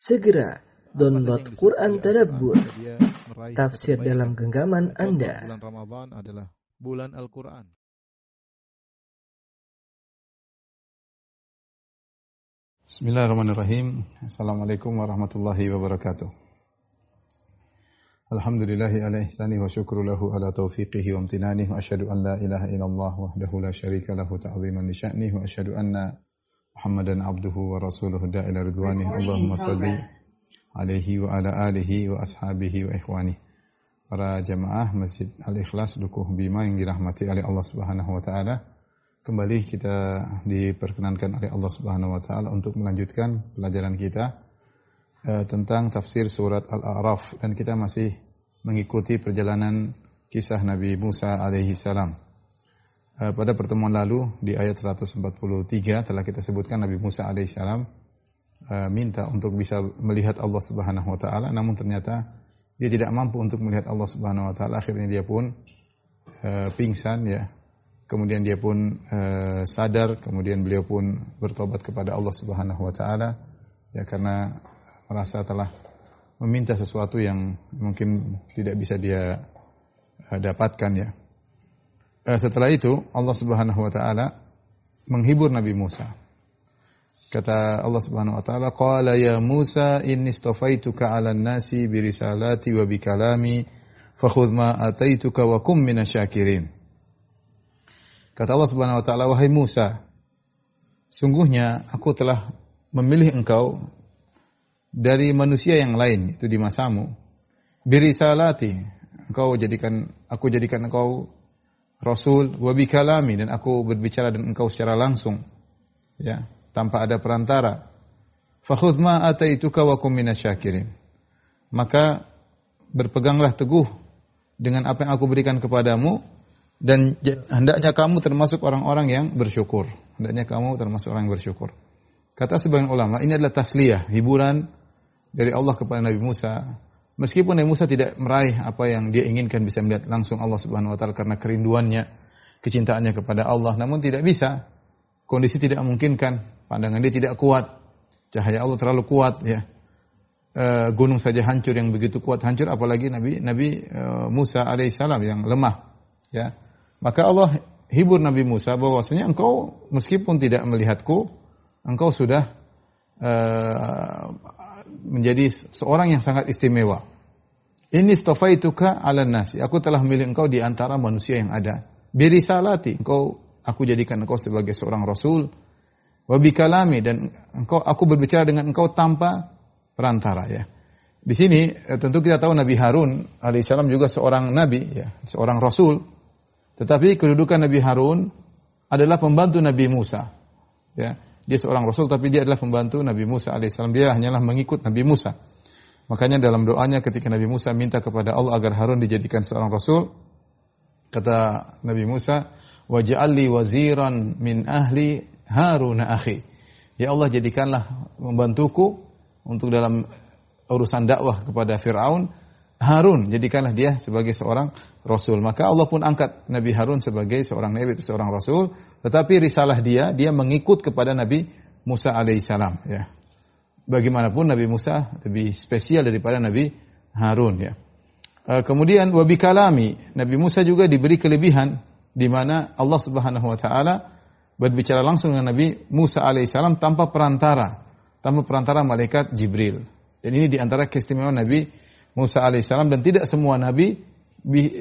Segera download Quran Tadabbur, tafsir dalam genggaman Anda. bulan Ramadan adalah bulan Al-Quran. Bismillahirrahmanirrahim. Assalamualaikum warahmatullahi wabarakatuh. Alhamdulillahi ala ihsani wa syukru lahu ala taufiqihi wa amtinani wa asyhadu an la ilaha illallah wahdahu la syarika lahu ta'ziman li sya'nih wa asyhadu anna Muhammadan abduhu wa rasuluhu da'ila ridwanih. Allahumma salli alaihi wa ala alihi wa ashabihi wa ikhwani. Para jamaah Masjid Al-Ikhlas Dukuh Bima yang dirahmati oleh Allah Subhanahu wa taala. Kembali kita diperkenankan oleh Allah Subhanahu wa taala untuk melanjutkan pelajaran kita eh, tentang tafsir surat Al-A'raf dan kita masih mengikuti perjalanan kisah Nabi Musa alaihi salam. Eh, pada pertemuan lalu di ayat 143 telah kita sebutkan Nabi Musa alaihi salam eh, minta untuk bisa melihat Allah Subhanahu wa taala. Namun ternyata dia tidak mampu untuk melihat Allah Subhanahu wa taala. Akhirnya dia pun eh, pingsan ya. Kemudian dia pun eh, sadar, kemudian beliau pun bertobat kepada Allah Subhanahu wa taala. Ya karena merasa telah meminta sesuatu yang mungkin tidak bisa dia eh, dapatkan ya. Eh, setelah itu Allah Subhanahu wa taala menghibur Nabi Musa. Kata Allah Subhanahu wa taala, "Qala ya Musa inni istafaituka 'alan nasi bi risalati wa bi kalami fakhudh ma ataituka wa kum minasyakirin." Kata Allah Subhanahu wa taala, "Wahai Musa, sungguhnya aku telah memilih engkau dari manusia yang lain itu di masamu. Birisalati, engkau jadikan aku jadikan engkau rasul wa bikalami dan aku berbicara dengan engkau secara langsung. Ya, tanpa ada perantara. Fakhudh ma ataituka wa kum minasyakirin. Maka berpeganglah teguh dengan apa yang aku berikan kepadamu dan hendaknya kamu termasuk orang-orang yang bersyukur. Hendaknya kamu termasuk orang yang bersyukur. Kata sebagian ulama, ini adalah tasliyah, hiburan dari Allah kepada Nabi Musa. Meskipun Nabi Musa tidak meraih apa yang dia inginkan bisa melihat langsung Allah Subhanahu wa taala karena kerinduannya, kecintaannya kepada Allah, namun tidak bisa. Kondisi tidak memungkinkan, pandangan dia tidak kuat. Cahaya Allah terlalu kuat ya. E, gunung saja hancur yang begitu kuat hancur apalagi Nabi Nabi e, Musa alaihissalam yang lemah ya. Maka Allah hibur Nabi Musa bahwasanya engkau meskipun tidak melihatku, engkau sudah uh, menjadi seorang yang sangat istimewa. Ini stofaituka ala nasi. Aku telah memilih engkau di antara manusia yang ada. Birisalati. Engkau, aku jadikan engkau sebagai seorang rasul. Wabikalami. Dan engkau, aku berbicara dengan engkau tanpa perantara ya. Di sini eh, tentu kita tahu Nabi Harun alaihissalam juga seorang nabi ya, seorang rasul. Tetapi kedudukan Nabi Harun adalah pembantu Nabi Musa. Ya, dia seorang rasul tapi dia adalah pembantu Nabi Musa alaihissalam. Dia hanyalah mengikut Nabi Musa. Makanya dalam doanya ketika Nabi Musa minta kepada Allah agar Harun dijadikan seorang rasul, kata Nabi Musa, "Waj'alli waziran min ahli Harun akhi." Ya Allah jadikanlah membantuku untuk dalam urusan dakwah kepada Firaun Harun jadikanlah dia sebagai seorang rasul. Maka Allah pun angkat Nabi Harun sebagai seorang nabi atau seorang rasul, tetapi risalah dia dia mengikut kepada Nabi Musa alaihissalam ya. Bagaimanapun Nabi Musa lebih spesial daripada Nabi Harun ya. E, kemudian wabi kalami Nabi Musa juga diberi kelebihan di mana Allah Subhanahu wa taala berbicara langsung dengan Nabi Musa alaihissalam tanpa perantara, tanpa perantara malaikat Jibril. Dan ini di antara keistimewaan Nabi Musa alaihissalam dan tidak semua nabi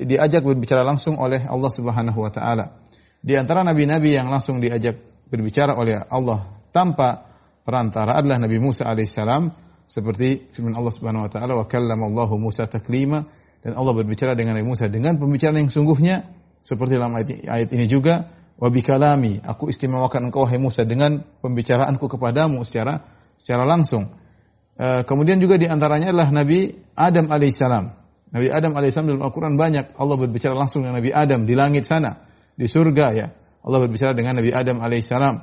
diajak berbicara langsung oleh Allah Subhanahu wa taala. Di antara nabi-nabi yang langsung diajak berbicara oleh Allah tanpa perantara adalah Nabi Musa alaihissalam seperti firman Allah Subhanahu wa taala wa kallama Allahu Musa taklima dan Allah berbicara dengan Nabi Musa dengan pembicaraan yang sungguhnya seperti dalam ayat, ayat ini juga wa bikalami aku istimewakan engkau hai Musa dengan pembicaraanku kepadamu secara secara langsung. Uh, kemudian juga di antaranya adalah Nabi Adam alaihissalam. Nabi Adam alaihissalam dalam Al-Quran banyak Allah berbicara langsung dengan Nabi Adam di langit sana, di surga ya. Allah berbicara dengan Nabi Adam alaihissalam.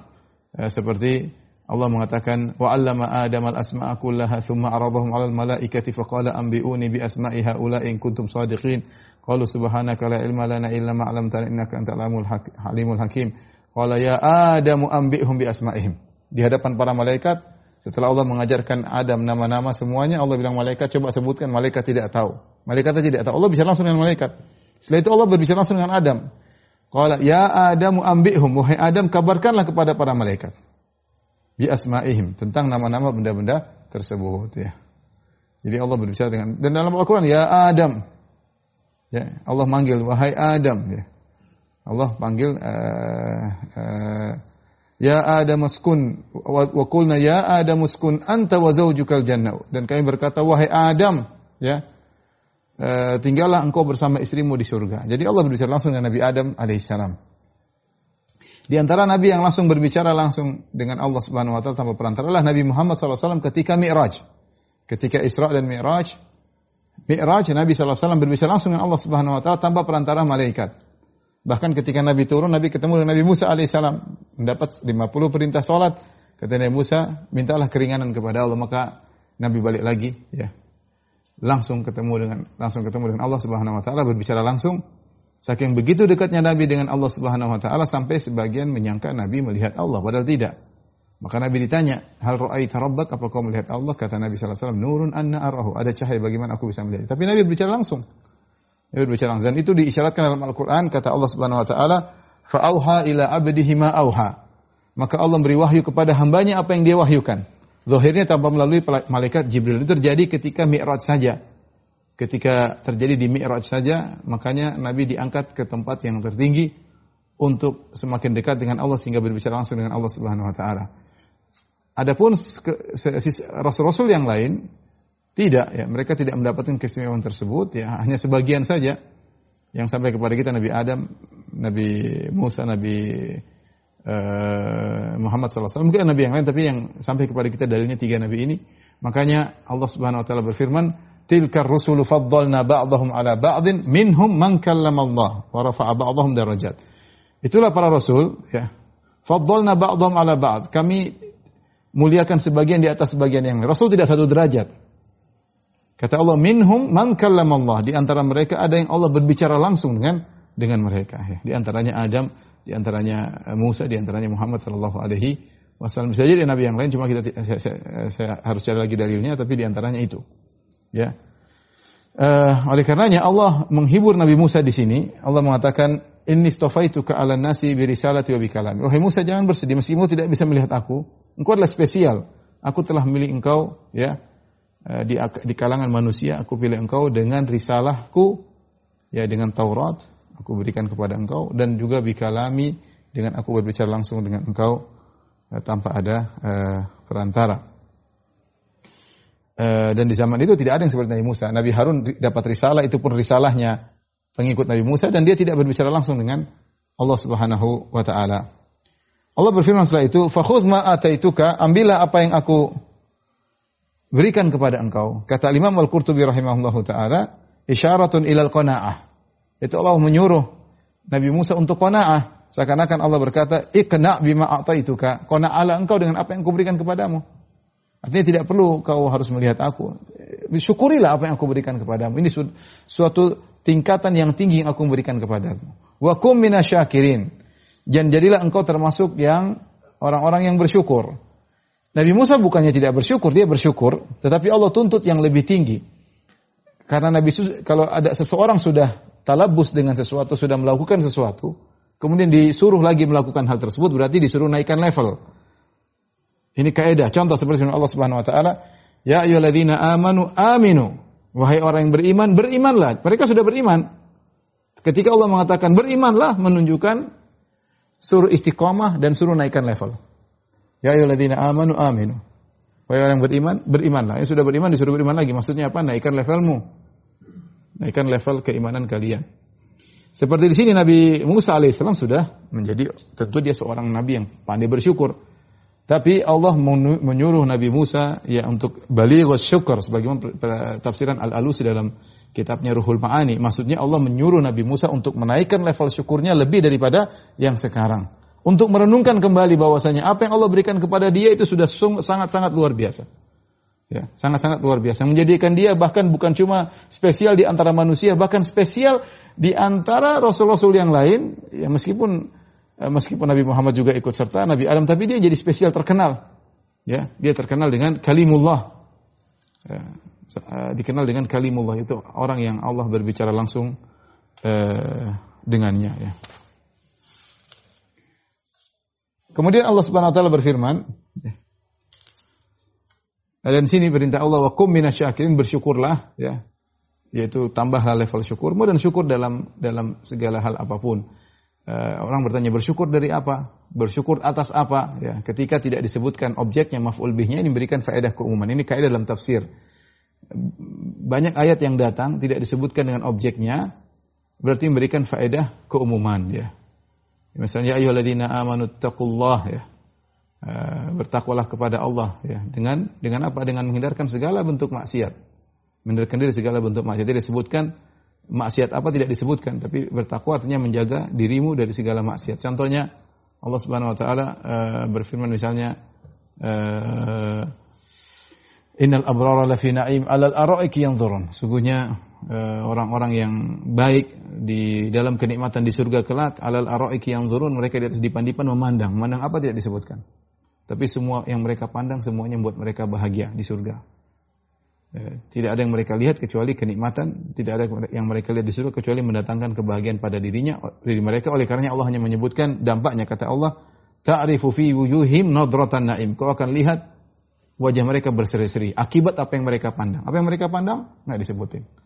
Uh, seperti Allah mengatakan wa 'allama Adam al-asma'a kullaha thumma 'aradahum 'alal malaikati faqala anbi'uni bi asma'i haula'i in kuntum shadiqin. Qalu subhanaka la ilma lana illa ma 'allamtana innaka antal halimul hakim. Qala ya Adamu anbi'hum bi asma'ihim. Di hadapan para malaikat Setelah Allah mengajarkan Adam nama-nama semuanya, Allah bilang malaikat coba sebutkan, malaikat tidak tahu. Malaikat tidak tahu. Allah bicara langsung dengan malaikat. Setelah itu Allah berbicara langsung dengan Adam. Qala ya Adamu ambihum, wahai Adam kabarkanlah kepada para malaikat. Bi asma'ihim tentang nama-nama benda-benda tersebut ya. Jadi Allah berbicara dengan dan dalam Al-Qur'an ya Adam. Ya, Allah manggil wahai Adam ya. Allah panggil uh, uh, Ya Adam uskun wa qulna ya Adam uskun anta wa zaujukal jannah dan kami berkata wahai Adam ya e, tinggallah engkau bersama istrimu di surga. Jadi Allah berbicara langsung dengan Nabi Adam alaihissalam. Di antara nabi yang langsung berbicara langsung dengan Allah Subhanahu wa taala tanpa perantara adalah Nabi Muhammad SAW ketika Mi'raj. Ketika Isra dan Mi'raj, Mi'raj Nabi SAW berbicara langsung dengan Allah Subhanahu wa taala tanpa perantara malaikat. Bahkan ketika Nabi turun, Nabi ketemu dengan Nabi Musa alaihissalam, mendapat 50 perintah sholat. Kata Nabi Musa, mintalah keringanan kepada Allah. Maka Nabi balik lagi, ya, langsung ketemu dengan langsung ketemu dengan Allah Subhanahu Wa Taala berbicara langsung. Saking begitu dekatnya Nabi dengan Allah Subhanahu Wa Taala sampai sebagian menyangka Nabi melihat Allah, padahal tidak. Maka Nabi ditanya, hal ro'ai rabbak? Apa kau melihat Allah? Kata Nabi Wasallam, nurun anna arahu. Ada cahaya bagaimana aku bisa melihat. Tapi Nabi berbicara langsung. Berbicara langsung. Dan itu diisyaratkan dalam Al-Quran, kata Allah Subhanahu Wa Taala, fa'auha ila abdihi. Maka Allah beri wahyu kepada hambanya apa yang dia wahyukan. Zahirnya tanpa melalui malaikat Jibril. Itu terjadi ketika Mi'raj saja. Ketika terjadi di Mi'raj saja, makanya Nabi diangkat ke tempat yang tertinggi untuk semakin dekat dengan Allah sehingga berbicara langsung dengan Allah Subhanahu wa taala. Adapun rasul-rasul yang lain tidak ya, mereka tidak mendapatkan keistimewaan tersebut ya, hanya sebagian saja yang sampai kepada kita Nabi Adam, Nabi Musa, Nabi uh, Muhammad SAW, mungkin Nabi yang lain tapi yang sampai kepada kita dalilnya tiga Nabi ini. Makanya Allah Subhanahu Wa Taala berfirman, tilka rusulu faddalna ba'dahum ala ba'din minhum man kallama Allah wa rafa'a ba'dahum darajat. Itulah para rasul ya. Faddalna ba'dahum ala ba'd. Kami muliakan sebagian di atas sebagian yang lain. Rasul tidak satu derajat. Kata Allah, minhum man Allah. Di antara mereka ada yang Allah berbicara langsung dengan dengan mereka. Ya. Di antaranya Adam, di antaranya Musa, di antaranya Muhammad sallallahu alaihi wasallam. Bisa jadi nabi yang lain, cuma kita saya, saya, saya harus cari lagi dalilnya, tapi di antaranya itu. Ya. Uh, oleh karenanya Allah menghibur Nabi Musa di sini. Allah mengatakan, Inni stofaituka ala nasi birisalati wa bikalami. Wahai Musa jangan bersedih meskipun tidak bisa melihat aku. Engkau adalah spesial. Aku telah memilih engkau ya eh, di, di kalangan manusia. Aku pilih engkau dengan risalahku ya dengan Taurat. Aku berikan kepada engkau dan juga bikalami dengan aku berbicara langsung dengan engkau uh, tanpa ada uh, perantara. Uh, dan di zaman itu tidak ada yang seperti Nabi Musa. Nabi Harun dapat risalah itu pun risalahnya pengikut Nabi Musa dan dia tidak berbicara langsung dengan Allah Subhanahu wa taala. Allah berfirman setelah itu, "Fakhudh ma ataituka, ambillah apa yang aku berikan kepada engkau." Kata Imam Al-Qurtubi rahimahullahu taala, isyaratun ilal qanaah. Itu Allah menyuruh Nabi Musa untuk qanaah. Seakan-akan Allah berkata, "Iqna bima ataituka." Qanaa'lah engkau dengan apa yang aku berikan kepadamu. Artinya tidak perlu kau harus melihat aku. Syukurilah apa yang aku berikan kepadamu. Ini suatu tingkatan yang tinggi yang aku berikan kepadamu. Wa kum minasyakirin. Dan jadilah engkau termasuk yang orang-orang yang bersyukur. Nabi Musa bukannya tidak bersyukur, dia bersyukur, tetapi Allah tuntut yang lebih tinggi. Karena Nabi kalau ada seseorang sudah talabus dengan sesuatu, sudah melakukan sesuatu, kemudian disuruh lagi melakukan hal tersebut, berarti disuruh naikkan level. Ini kaidah. Contoh seperti Allah Subhanahu wa taala, "Ya ayyuhalladzina amanu aminu." Wahai orang yang beriman, berimanlah. Mereka sudah beriman. Ketika Allah mengatakan berimanlah, menunjukkan suruh istiqomah dan suruh naikkan level. Ya ayyuhalladzina amanu aminu. Wahai orang beriman, berimanlah. Yang sudah beriman disuruh beriman lagi. Maksudnya apa? Naikkan levelmu. Naikkan level keimanan kalian. Seperti di sini Nabi Musa alaihissalam sudah menjadi tentu dia seorang nabi yang pandai bersyukur. Tapi Allah menyuruh Nabi Musa ya untuk balighus syukur sebagaimana tafsiran Al-Alusi dalam kitabnya Ruhul Ma'ani. Maksudnya Allah menyuruh Nabi Musa untuk menaikkan level syukurnya lebih daripada yang sekarang. Untuk merenungkan kembali bahwasanya apa yang Allah berikan kepada dia itu sudah sangat-sangat luar biasa. Ya, sangat-sangat luar biasa. Menjadikan dia bahkan bukan cuma spesial di antara manusia, bahkan spesial di antara rasul-rasul yang lain. Ya, meskipun Eh, meskipun Nabi Muhammad juga ikut serta Nabi Adam tapi dia jadi spesial terkenal Ya, dia terkenal dengan kalimullah. Ya, uh, dikenal dengan kalimullah itu orang yang Allah berbicara langsung uh, dengannya ya. Kemudian Allah Subhanahu wa taala berfirman. Dan sini perintah Allah wa kum minasyakirin bersyukurlah ya. Yaitu tambahlah level syukurmu dan syukur dalam dalam segala hal apa pun. Uh, orang bertanya bersyukur dari apa? Bersyukur atas apa? Ya, ketika tidak disebutkan objeknya maf'ul bihnya ini memberikan faedah keumuman. Ini kaidah dalam tafsir. Banyak ayat yang datang tidak disebutkan dengan objeknya berarti memberikan faedah keumuman ya. Misalnya ayyuhalladzina amanu taqullah ya. Uh, bertakwalah kepada Allah ya dengan dengan apa dengan menghindarkan segala bentuk maksiat menghindarkan diri segala bentuk maksiat tidak disebutkan maksiat apa tidak disebutkan, tapi bertakwa artinya menjaga dirimu dari segala maksiat. Contohnya Allah Subhanahu wa taala uh, berfirman misalnya uh, Innal abrara lafi na'im 'alal araiki yanzurun. Sungguhnya uh, orang-orang yang baik di dalam kenikmatan di surga kelak 'alal araiki yanzurun, mereka di atas dipan-dipan memandang. Memandang apa tidak disebutkan. Tapi semua yang mereka pandang semuanya membuat mereka bahagia di surga. Ya, tidak ada yang mereka lihat kecuali kenikmatan, tidak ada yang mereka lihat di surga kecuali mendatangkan kebahagiaan pada dirinya, diri mereka. Oleh karenanya Allah hanya menyebutkan dampaknya kata Allah, ta'rifu fi wujuhim nadratan naim. Kau akan lihat wajah mereka berseri-seri akibat apa yang mereka pandang. Apa yang mereka pandang? Enggak disebutin.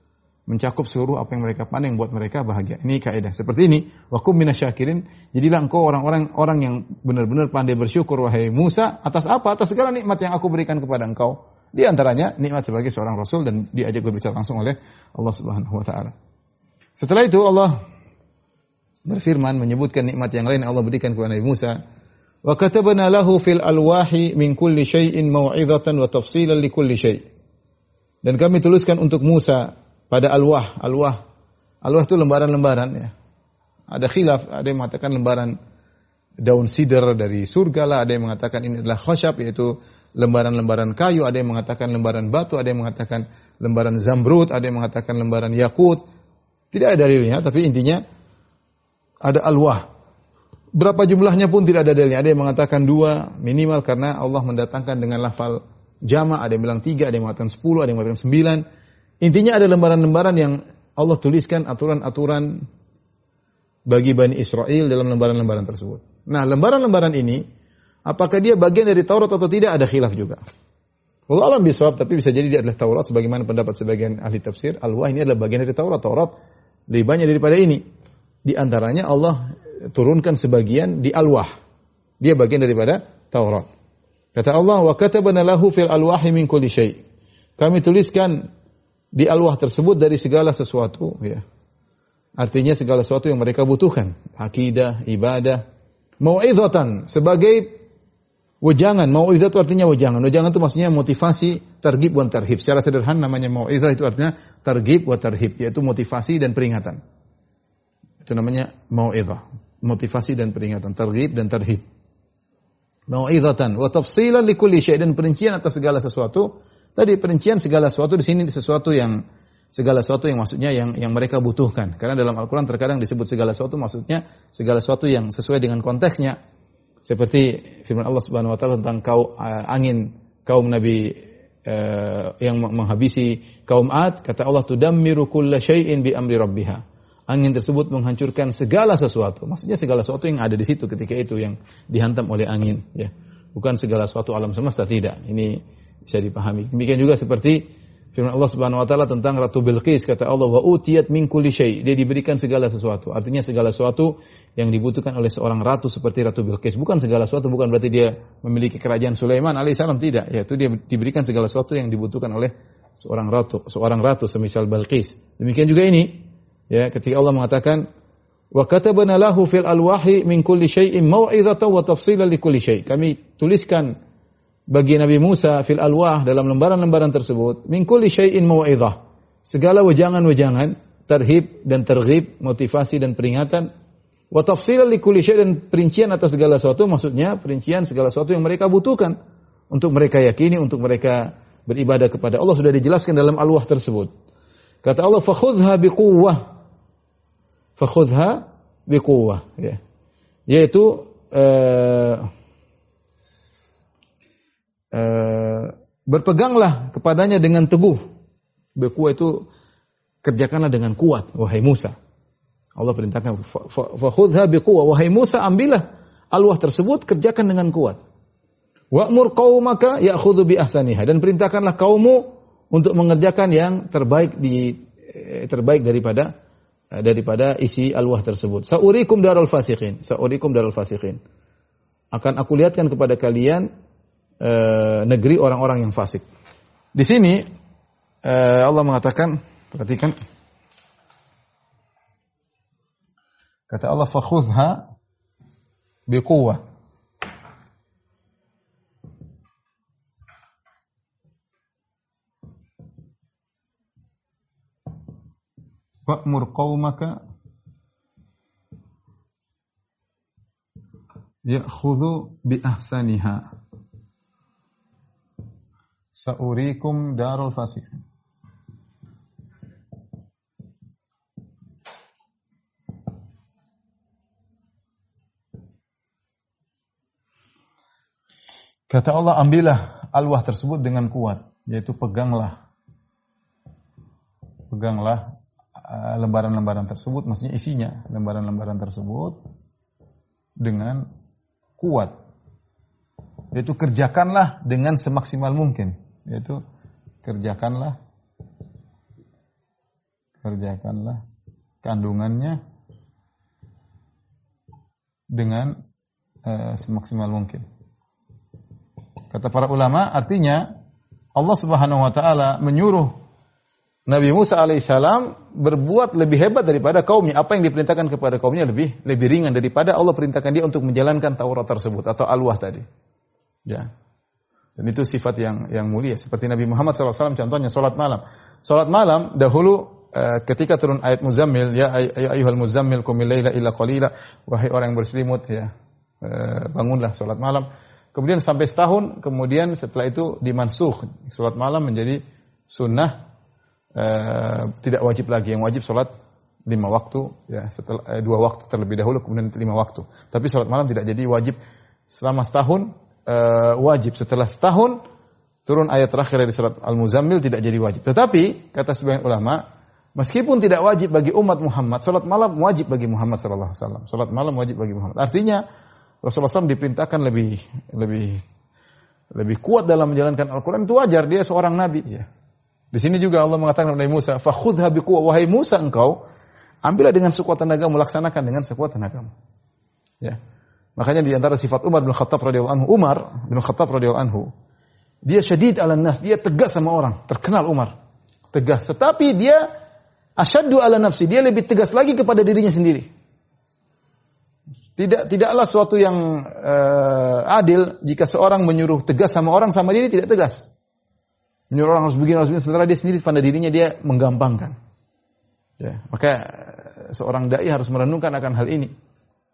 Mencakup seluruh apa yang mereka pandang buat mereka bahagia. Ini kaidah. Seperti ini, wakum minasyakirin. Jadilah engkau orang-orang orang yang benar-benar pandai bersyukur wahai Musa atas apa? Atas segala nikmat yang aku berikan kepada engkau di antaranya nikmat sebagai seorang rasul dan diajak berbicara langsung oleh Allah Subhanahu wa taala. Setelah itu Allah berfirman menyebutkan nikmat yang lain yang Allah berikan kepada Nabi Musa. Wa katabna lahu fil alwahi min kulli syai'in mau'izatan wa tafsilan li kulli syai'. Dan kami tuliskan untuk Musa pada alwah, alwah. Alwah itu lembaran-lembaran ya. Ada khilaf, ada yang mengatakan lembaran daun sidr dari surga lah, ada yang mengatakan ini adalah khosyab yaitu lembaran-lembaran kayu, ada yang mengatakan lembaran batu, ada yang mengatakan lembaran zamrud, ada yang mengatakan lembaran yakut. Tidak ada dalilnya, tapi intinya ada alwah. Berapa jumlahnya pun tidak ada dalilnya. Ada yang mengatakan dua minimal karena Allah mendatangkan dengan lafal jama, ada yang bilang tiga, ada yang mengatakan sepuluh, ada yang mengatakan sembilan. Intinya ada lembaran-lembaran yang Allah tuliskan aturan-aturan bagi Bani Israel dalam lembaran-lembaran tersebut. Nah, lembaran-lembaran ini Apakah dia bagian dari Taurat atau tidak ada khilaf juga. Allah alam bisawab, tapi bisa jadi dia adalah Taurat sebagaimana pendapat sebagian ahli tafsir. Al-Wah ini adalah bagian dari Taurat. Taurat lebih banyak daripada ini. Di antaranya Allah turunkan sebagian di Al-Wah. Dia bagian daripada Taurat. Kata Allah, "Wa katabana lahu fil alwahi min kulli syai." Kami tuliskan di alwah tersebut dari segala sesuatu, ya. Artinya segala sesuatu yang mereka butuhkan, akidah, ibadah, mau'izatan sebagai Wajangan, mau'izah itu artinya wajangan. Wajangan itu maksudnya motivasi, targib wa tarhib. Secara sederhana namanya mau'izah itu artinya targib wa tarhib, yaitu motivasi dan peringatan. Itu namanya mau'izah. Motivasi dan peringatan, targib dan tarhib. Mau'izatan wa tafsilan li kulli syai' dan perincian atas segala sesuatu. Tadi perincian segala sesuatu di sini sesuatu yang segala sesuatu yang maksudnya yang yang mereka butuhkan. Karena dalam Al-Qur'an terkadang disebut segala sesuatu maksudnya segala sesuatu yang sesuai dengan konteksnya seperti firman Allah Subhanahu wa taala tentang kau uh, angin kaum Nabi uh, yang menghabisi kaum Ad, kata Allah tudammiru kulla syai'in bi amri rabbiha. Angin tersebut menghancurkan segala sesuatu. Maksudnya segala sesuatu yang ada di situ ketika itu yang dihantam oleh angin, ya. Bukan segala sesuatu alam semesta tidak. Ini bisa dipahami. Demikian juga seperti Firman Allah Subhanahu wa taala tentang Ratu Bilqis kata Allah wa utiyat min kulli syai. Dia diberikan segala sesuatu. Artinya segala sesuatu yang dibutuhkan oleh seorang ratu seperti Ratu Bilqis. Bukan segala sesuatu bukan berarti dia memiliki kerajaan Sulaiman alaihissalam tidak. Yaitu dia diberikan segala sesuatu yang dibutuhkan oleh seorang ratu, seorang ratu semisal Bilqis. Demikian juga ini ya ketika Allah mengatakan wa katabana lahu fil alwahi min kulli syai'in mau'izatan wa tafsilan li kulli syai. Kami tuliskan bagi Nabi Musa fil alwah dalam lembaran-lembaran tersebut min kulli syai'in mau'izah. Segala wejangan-wejangan, terhib dan terghib, motivasi dan peringatan. Wa tafsilan li syai' dan perincian atas segala sesuatu maksudnya perincian segala sesuatu yang mereka butuhkan untuk mereka yakini, untuk mereka beribadah kepada Allah sudah dijelaskan dalam alwah tersebut. Kata Allah fakhudha biquwwah. Fakhudha biquwwah ya. Yaitu uh, eh, berpeganglah kepadanya dengan teguh. Bekuah itu kerjakanlah dengan kuat, wahai Musa. Allah perintahkan, "Fakhudha biquwwah." Wahai Musa, ambillah alwah tersebut, kerjakan dengan kuat. Wa'mur qaumaka ya'khudhu bi ahsaniha dan perintahkanlah kaummu untuk mengerjakan yang terbaik di eh, terbaik daripada eh, daripada isi alwah tersebut. Sa'urikum darul fasiqin. Sa'urikum darul fasiqin. Akan aku lihatkan kepada kalian e, negeri orang-orang yang fasik. Di sini e, Allah mengatakan, perhatikan kata Allah fakhudha biquwwah. Wa'mur qaumaka ya'khudhu bi ahsaniha. Sa'urikum darul fasikin. Kata Allah, ambillah alwah tersebut dengan kuat, yaitu peganglah. Peganglah uh, lembaran-lembaran tersebut, maksudnya isinya, lembaran-lembaran tersebut dengan kuat. Yaitu kerjakanlah dengan semaksimal mungkin. Yaitu kerjakanlah kerjakanlah kandungannya dengan uh, semaksimal mungkin. Kata para ulama, artinya Allah Subhanahu wa taala menyuruh Nabi Musa alaihissalam berbuat lebih hebat daripada kaumnya. Apa yang diperintahkan kepada kaumnya lebih lebih ringan daripada Allah perintahkan dia untuk menjalankan Taurat tersebut atau alwah tadi. Ya. Dan itu sifat yang yang mulia. Seperti Nabi Muhammad SAW contohnya sholat malam. Sholat malam dahulu uh, ketika turun ayat Muzammil ya ayuhal Muzammil kumil laila illa qalila wahai orang yang berselimut ya uh, bangunlah sholat malam Kemudian sampai setahun, kemudian setelah itu dimansuh. Sholat malam menjadi sunnah, uh, tidak wajib lagi. Yang wajib sholat lima waktu, ya setelah dua waktu terlebih dahulu, kemudian lima waktu. Tapi sholat malam tidak jadi wajib selama setahun uh, wajib. Setelah setahun turun ayat terakhir dari surat Al-Muzammil tidak jadi wajib. Tetapi kata sebagian ulama, meskipun tidak wajib bagi umat Muhammad, sholat malam wajib bagi Muhammad sallallahu alaihi wasallam. Sholat malam wajib bagi Muhammad. Artinya Rasulullah SAW diperintahkan lebih lebih lebih kuat dalam menjalankan Al-Quran itu wajar dia seorang nabi ya. Di sini juga Allah mengatakan kepada Musa, "Fakhudha biquwwah wahai Musa engkau ambillah dengan sekuat tenagamu, laksanakan dengan sekuat tenagamu." Ya. Makanya di antara sifat Umar bin Khattab radhiyallahu anhu, Umar bin Khattab radhiyallahu anhu, dia syadid ala nas, dia tegas sama orang, terkenal Umar. Tegas, tetapi dia asyaddu ala nafsi, dia lebih tegas lagi kepada dirinya sendiri. Tidak tidaklah suatu yang uh, adil jika seorang menyuruh tegas sama orang sama diri tidak tegas. Menyuruh orang harus begini harus begini sementara dia sendiri pada dirinya dia menggampangkan. Ya, maka eh, seorang dai harus merenungkan akan hal ini.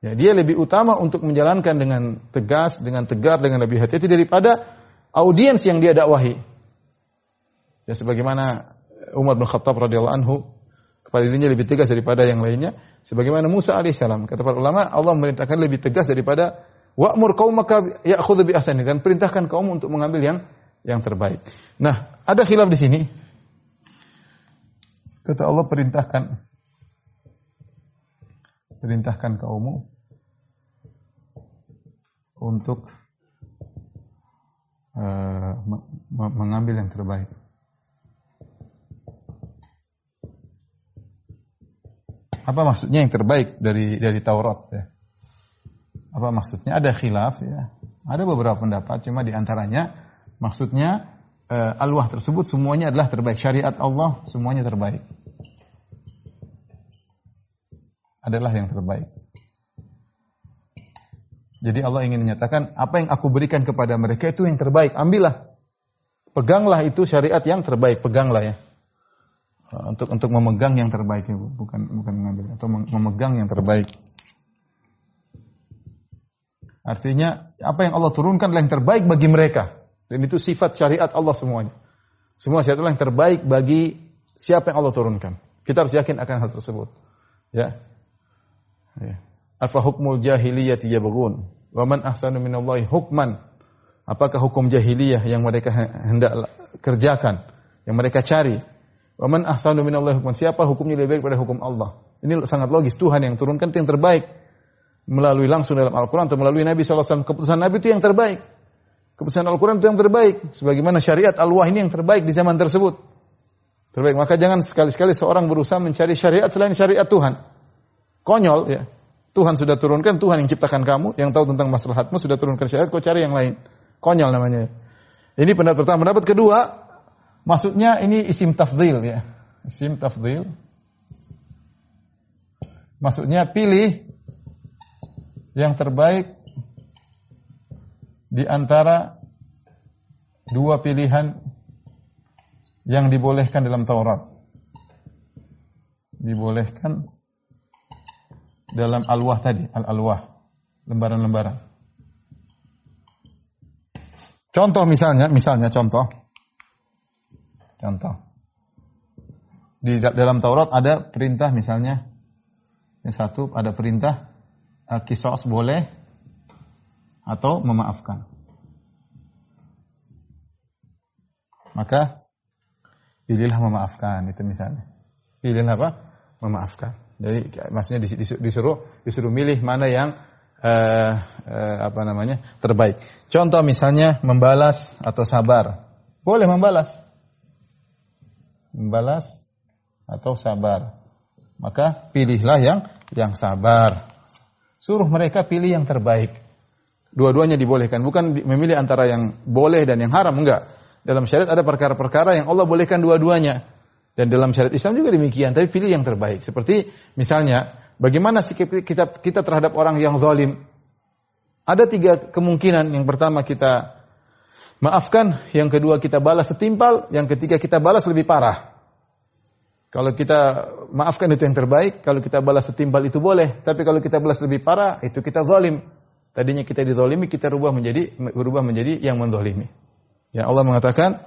Ya, dia lebih utama untuk menjalankan dengan tegas, dengan tegar, dengan lebih hati-hati daripada audiens yang dia dakwahi. Ya sebagaimana Umar bin Khattab radhiyallahu anhu kepada dirinya lebih tegas daripada yang lainnya. Sebagaimana Musa alaihissalam. Kata para ulama, Allah memerintahkan lebih tegas daripada wa'mur qaumaka ya'khudhu bi ahsani dan perintahkan kaum untuk mengambil yang yang terbaik. Nah, ada khilaf di sini. Kata Allah perintahkan perintahkan kaummu untuk uh, mengambil yang terbaik. Apa maksudnya yang terbaik dari dari Taurat ya? Apa maksudnya? Ada khilaf ya. Ada beberapa pendapat, cuma di antaranya maksudnya uh, alwah tersebut semuanya adalah terbaik. Syariat Allah semuanya terbaik. Adalah yang terbaik. Jadi Allah ingin menyatakan apa yang aku berikan kepada mereka itu yang terbaik. Ambillah. Peganglah itu syariat yang terbaik. Peganglah ya. Eh, untuk untuk memegang yang terbaik ibu bukan bukan mengambil atau memegang yang terbaik artinya apa yang Allah turunkan adalah yang terbaik bagi mereka dan itu sifat syariat Allah semuanya semua syariat Allah yang terbaik bagi siapa yang Allah turunkan kita harus yakin akan hal tersebut ya, ya. afa hukmul jahiliyati yabghun wa man ahsanu minallahi hukman Apakah hukum jahiliyah yang mereka hendak kerjakan, yang mereka cari? Wa man ahsanu minallahi hukman? Siapa hukumnya lebih baik pada hukum Allah? Ini sangat logis. Tuhan yang turunkan itu yang terbaik. Melalui langsung dalam Al-Quran atau melalui Nabi SAW. Keputusan Nabi itu yang terbaik. Keputusan Al-Quran itu yang terbaik. Sebagaimana syariat Allah ini yang terbaik di zaman tersebut. Terbaik. Maka jangan sekali-sekali seorang berusaha mencari syariat selain syariat Tuhan. Konyol ya. Tuhan sudah turunkan, Tuhan yang ciptakan kamu, yang tahu tentang maslahatmu, sudah turunkan syariat, kau cari yang lain. Konyol namanya. Ini pendapat pertama. Pendapat kedua, maksudnya ini isim tafdil ya. Isim tafdil. Maksudnya pilih yang terbaik di antara dua pilihan yang dibolehkan dalam Taurat. Dibolehkan dalam alwah tadi, al-alwah, lembaran-lembaran. Contoh misalnya, misalnya contoh. Contoh. Di dalam Taurat ada perintah misalnya yang satu ada perintah uh, kisos boleh atau memaafkan. Maka pilihlah memaafkan itu misalnya. Pilihlah apa? Memaafkan. Jadi maksudnya disuruh disuruh milih mana yang uh, uh, apa namanya terbaik. Contoh misalnya membalas atau sabar. Boleh membalas. Membalas atau sabar. Maka pilihlah yang yang sabar. Suruh mereka pilih yang terbaik. Dua-duanya dibolehkan, bukan memilih antara yang boleh dan yang haram, enggak. Dalam syariat ada perkara-perkara yang Allah bolehkan dua-duanya. Dan dalam syariat Islam juga demikian, tapi pilih yang terbaik. Seperti misalnya, bagaimana sikap kita, kita terhadap orang yang zalim? Ada tiga kemungkinan. Yang pertama kita maafkan, yang kedua kita balas setimpal, yang ketiga kita balas lebih parah. Kalau kita maafkan itu yang terbaik, kalau kita balas setimpal itu boleh, tapi kalau kita balas lebih parah itu kita zalim. Tadinya kita dizalimi, kita rubah menjadi berubah menjadi yang menzalimi. Ya Allah mengatakan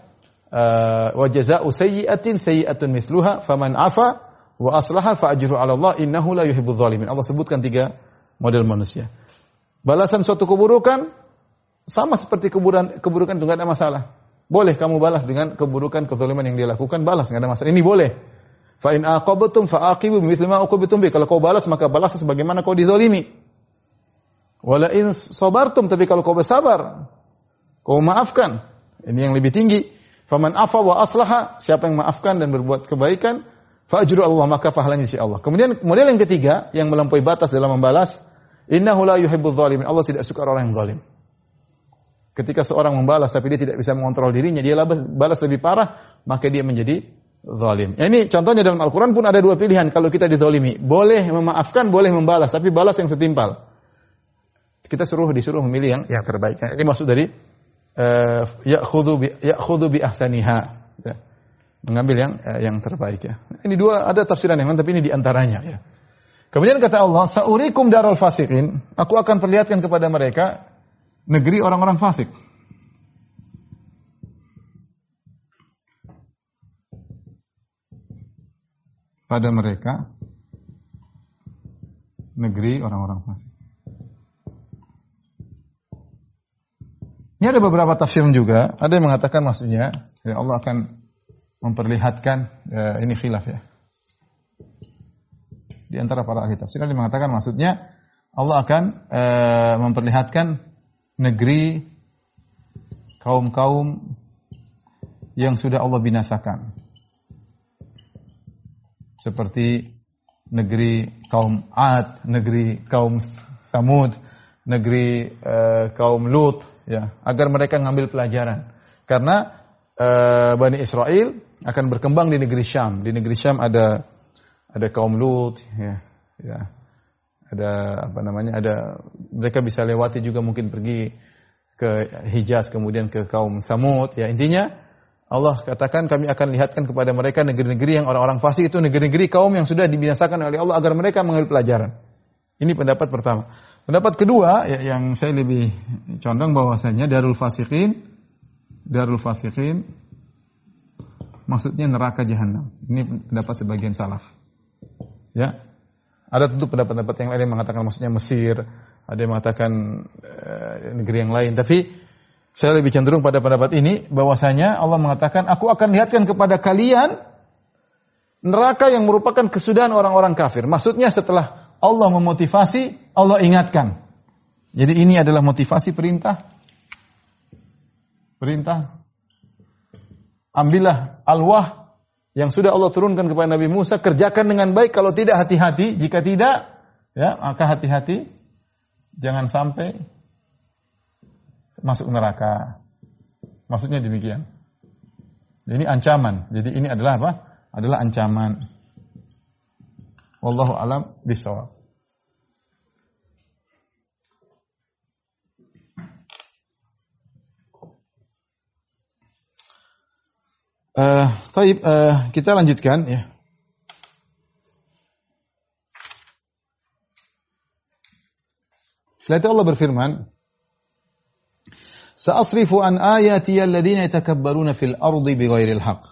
eh, wa jazaa'u sayyi'atin sayyi'atun misluha faman afa wa aslaha fa ajru 'ala Allah innahu la yuhibbudz zalimin. Allah sebutkan tiga model manusia. Balasan suatu keburukan sama seperti keburukan keburukan itu enggak ada masalah. Boleh kamu balas dengan keburukan kezaliman yang dia lakukan, balas enggak ada masalah. Ini boleh. Fa in aqabtum fa aqibu bimithli ma uqibtum bi. Kalau kau balas maka balas sebagaimana kau dizalimi. Wala in sabartum tapi kalau kau bersabar, kau maafkan. Ini yang lebih tinggi. Faman afa wa aslaha, siapa yang maafkan dan berbuat kebaikan, fa Allah maka pahalanya si Allah. Kemudian model yang ketiga yang melampaui batas dalam membalas, innahu la yuhibbudz zalimin. Allah tidak suka orang yang zalim. Ketika seorang membalas tapi dia tidak bisa mengontrol dirinya, dia balas lebih parah, maka dia menjadi zalim. Ya, ini contohnya dalam Al-Quran pun ada dua pilihan kalau kita dizalimi. Boleh memaafkan, boleh membalas, tapi balas yang setimpal. Kita suruh disuruh memilih yang yang terbaik. Ini maksud dari uh, ya'khudhu bi ya'khudhu bi ahsaniha. Ya. Mengambil yang uh, yang terbaik ya. Ini dua ada tafsiran yang lain tapi ini di antaranya ya. Kemudian kata Allah, "Sa'urikum darul fasikin." Aku akan perlihatkan kepada mereka negeri orang-orang fasik. pada mereka negeri orang-orang fasik. Ini ada beberapa tafsir juga. Ada yang mengatakan maksudnya ya Allah akan memperlihatkan ya, ini khilaf ya. Di antara para ahli tafsir ada yang mengatakan maksudnya Allah akan e, memperlihatkan negeri kaum-kaum yang sudah Allah binasakan seperti negeri kaum Ad, negeri kaum Samud, negeri uh, kaum Lut ya, agar mereka ngambil pelajaran. Karena uh, Bani Israel akan berkembang di negeri Syam. Di negeri Syam ada ada kaum Lut ya, ya. Ada apa namanya? Ada mereka bisa lewati juga mungkin pergi ke Hijaz kemudian ke kaum Samud ya. Intinya Allah katakan kami akan lihatkan kepada mereka negeri-negeri yang orang-orang fasik itu negeri-negeri kaum yang sudah dibinasakan oleh Allah agar mereka mengambil pelajaran. Ini pendapat pertama. Pendapat kedua ya, yang saya lebih condong bahwasanya darul fasikin darul fasikin maksudnya neraka jahanam. Ini pendapat sebagian salaf. Ya. Ada tentu pendapat-pendapat yang lain yang mengatakan maksudnya Mesir, ada yang mengatakan e, negeri yang lain, tapi Saya lebih cenderung pada pendapat ini bahwasanya Allah mengatakan, "Aku akan lihatkan kepada kalian neraka yang merupakan kesudahan orang-orang kafir." Maksudnya setelah Allah memotivasi, Allah ingatkan. Jadi ini adalah motivasi perintah. Perintah. Ambillah alwah yang sudah Allah turunkan kepada Nabi Musa, kerjakan dengan baik, kalau tidak hati-hati, jika tidak, ya, maka hati-hati jangan sampai masuk neraka. Maksudnya demikian. Ini ancaman. Jadi ini adalah apa? Adalah ancaman. Wallahu alam bisawab. Uh, taib, uh, kita lanjutkan ya. Setelah itu Allah berfirman, Sa'asrifu an ayati alladhina yatakabbaruna fil ardi bighairil haqq.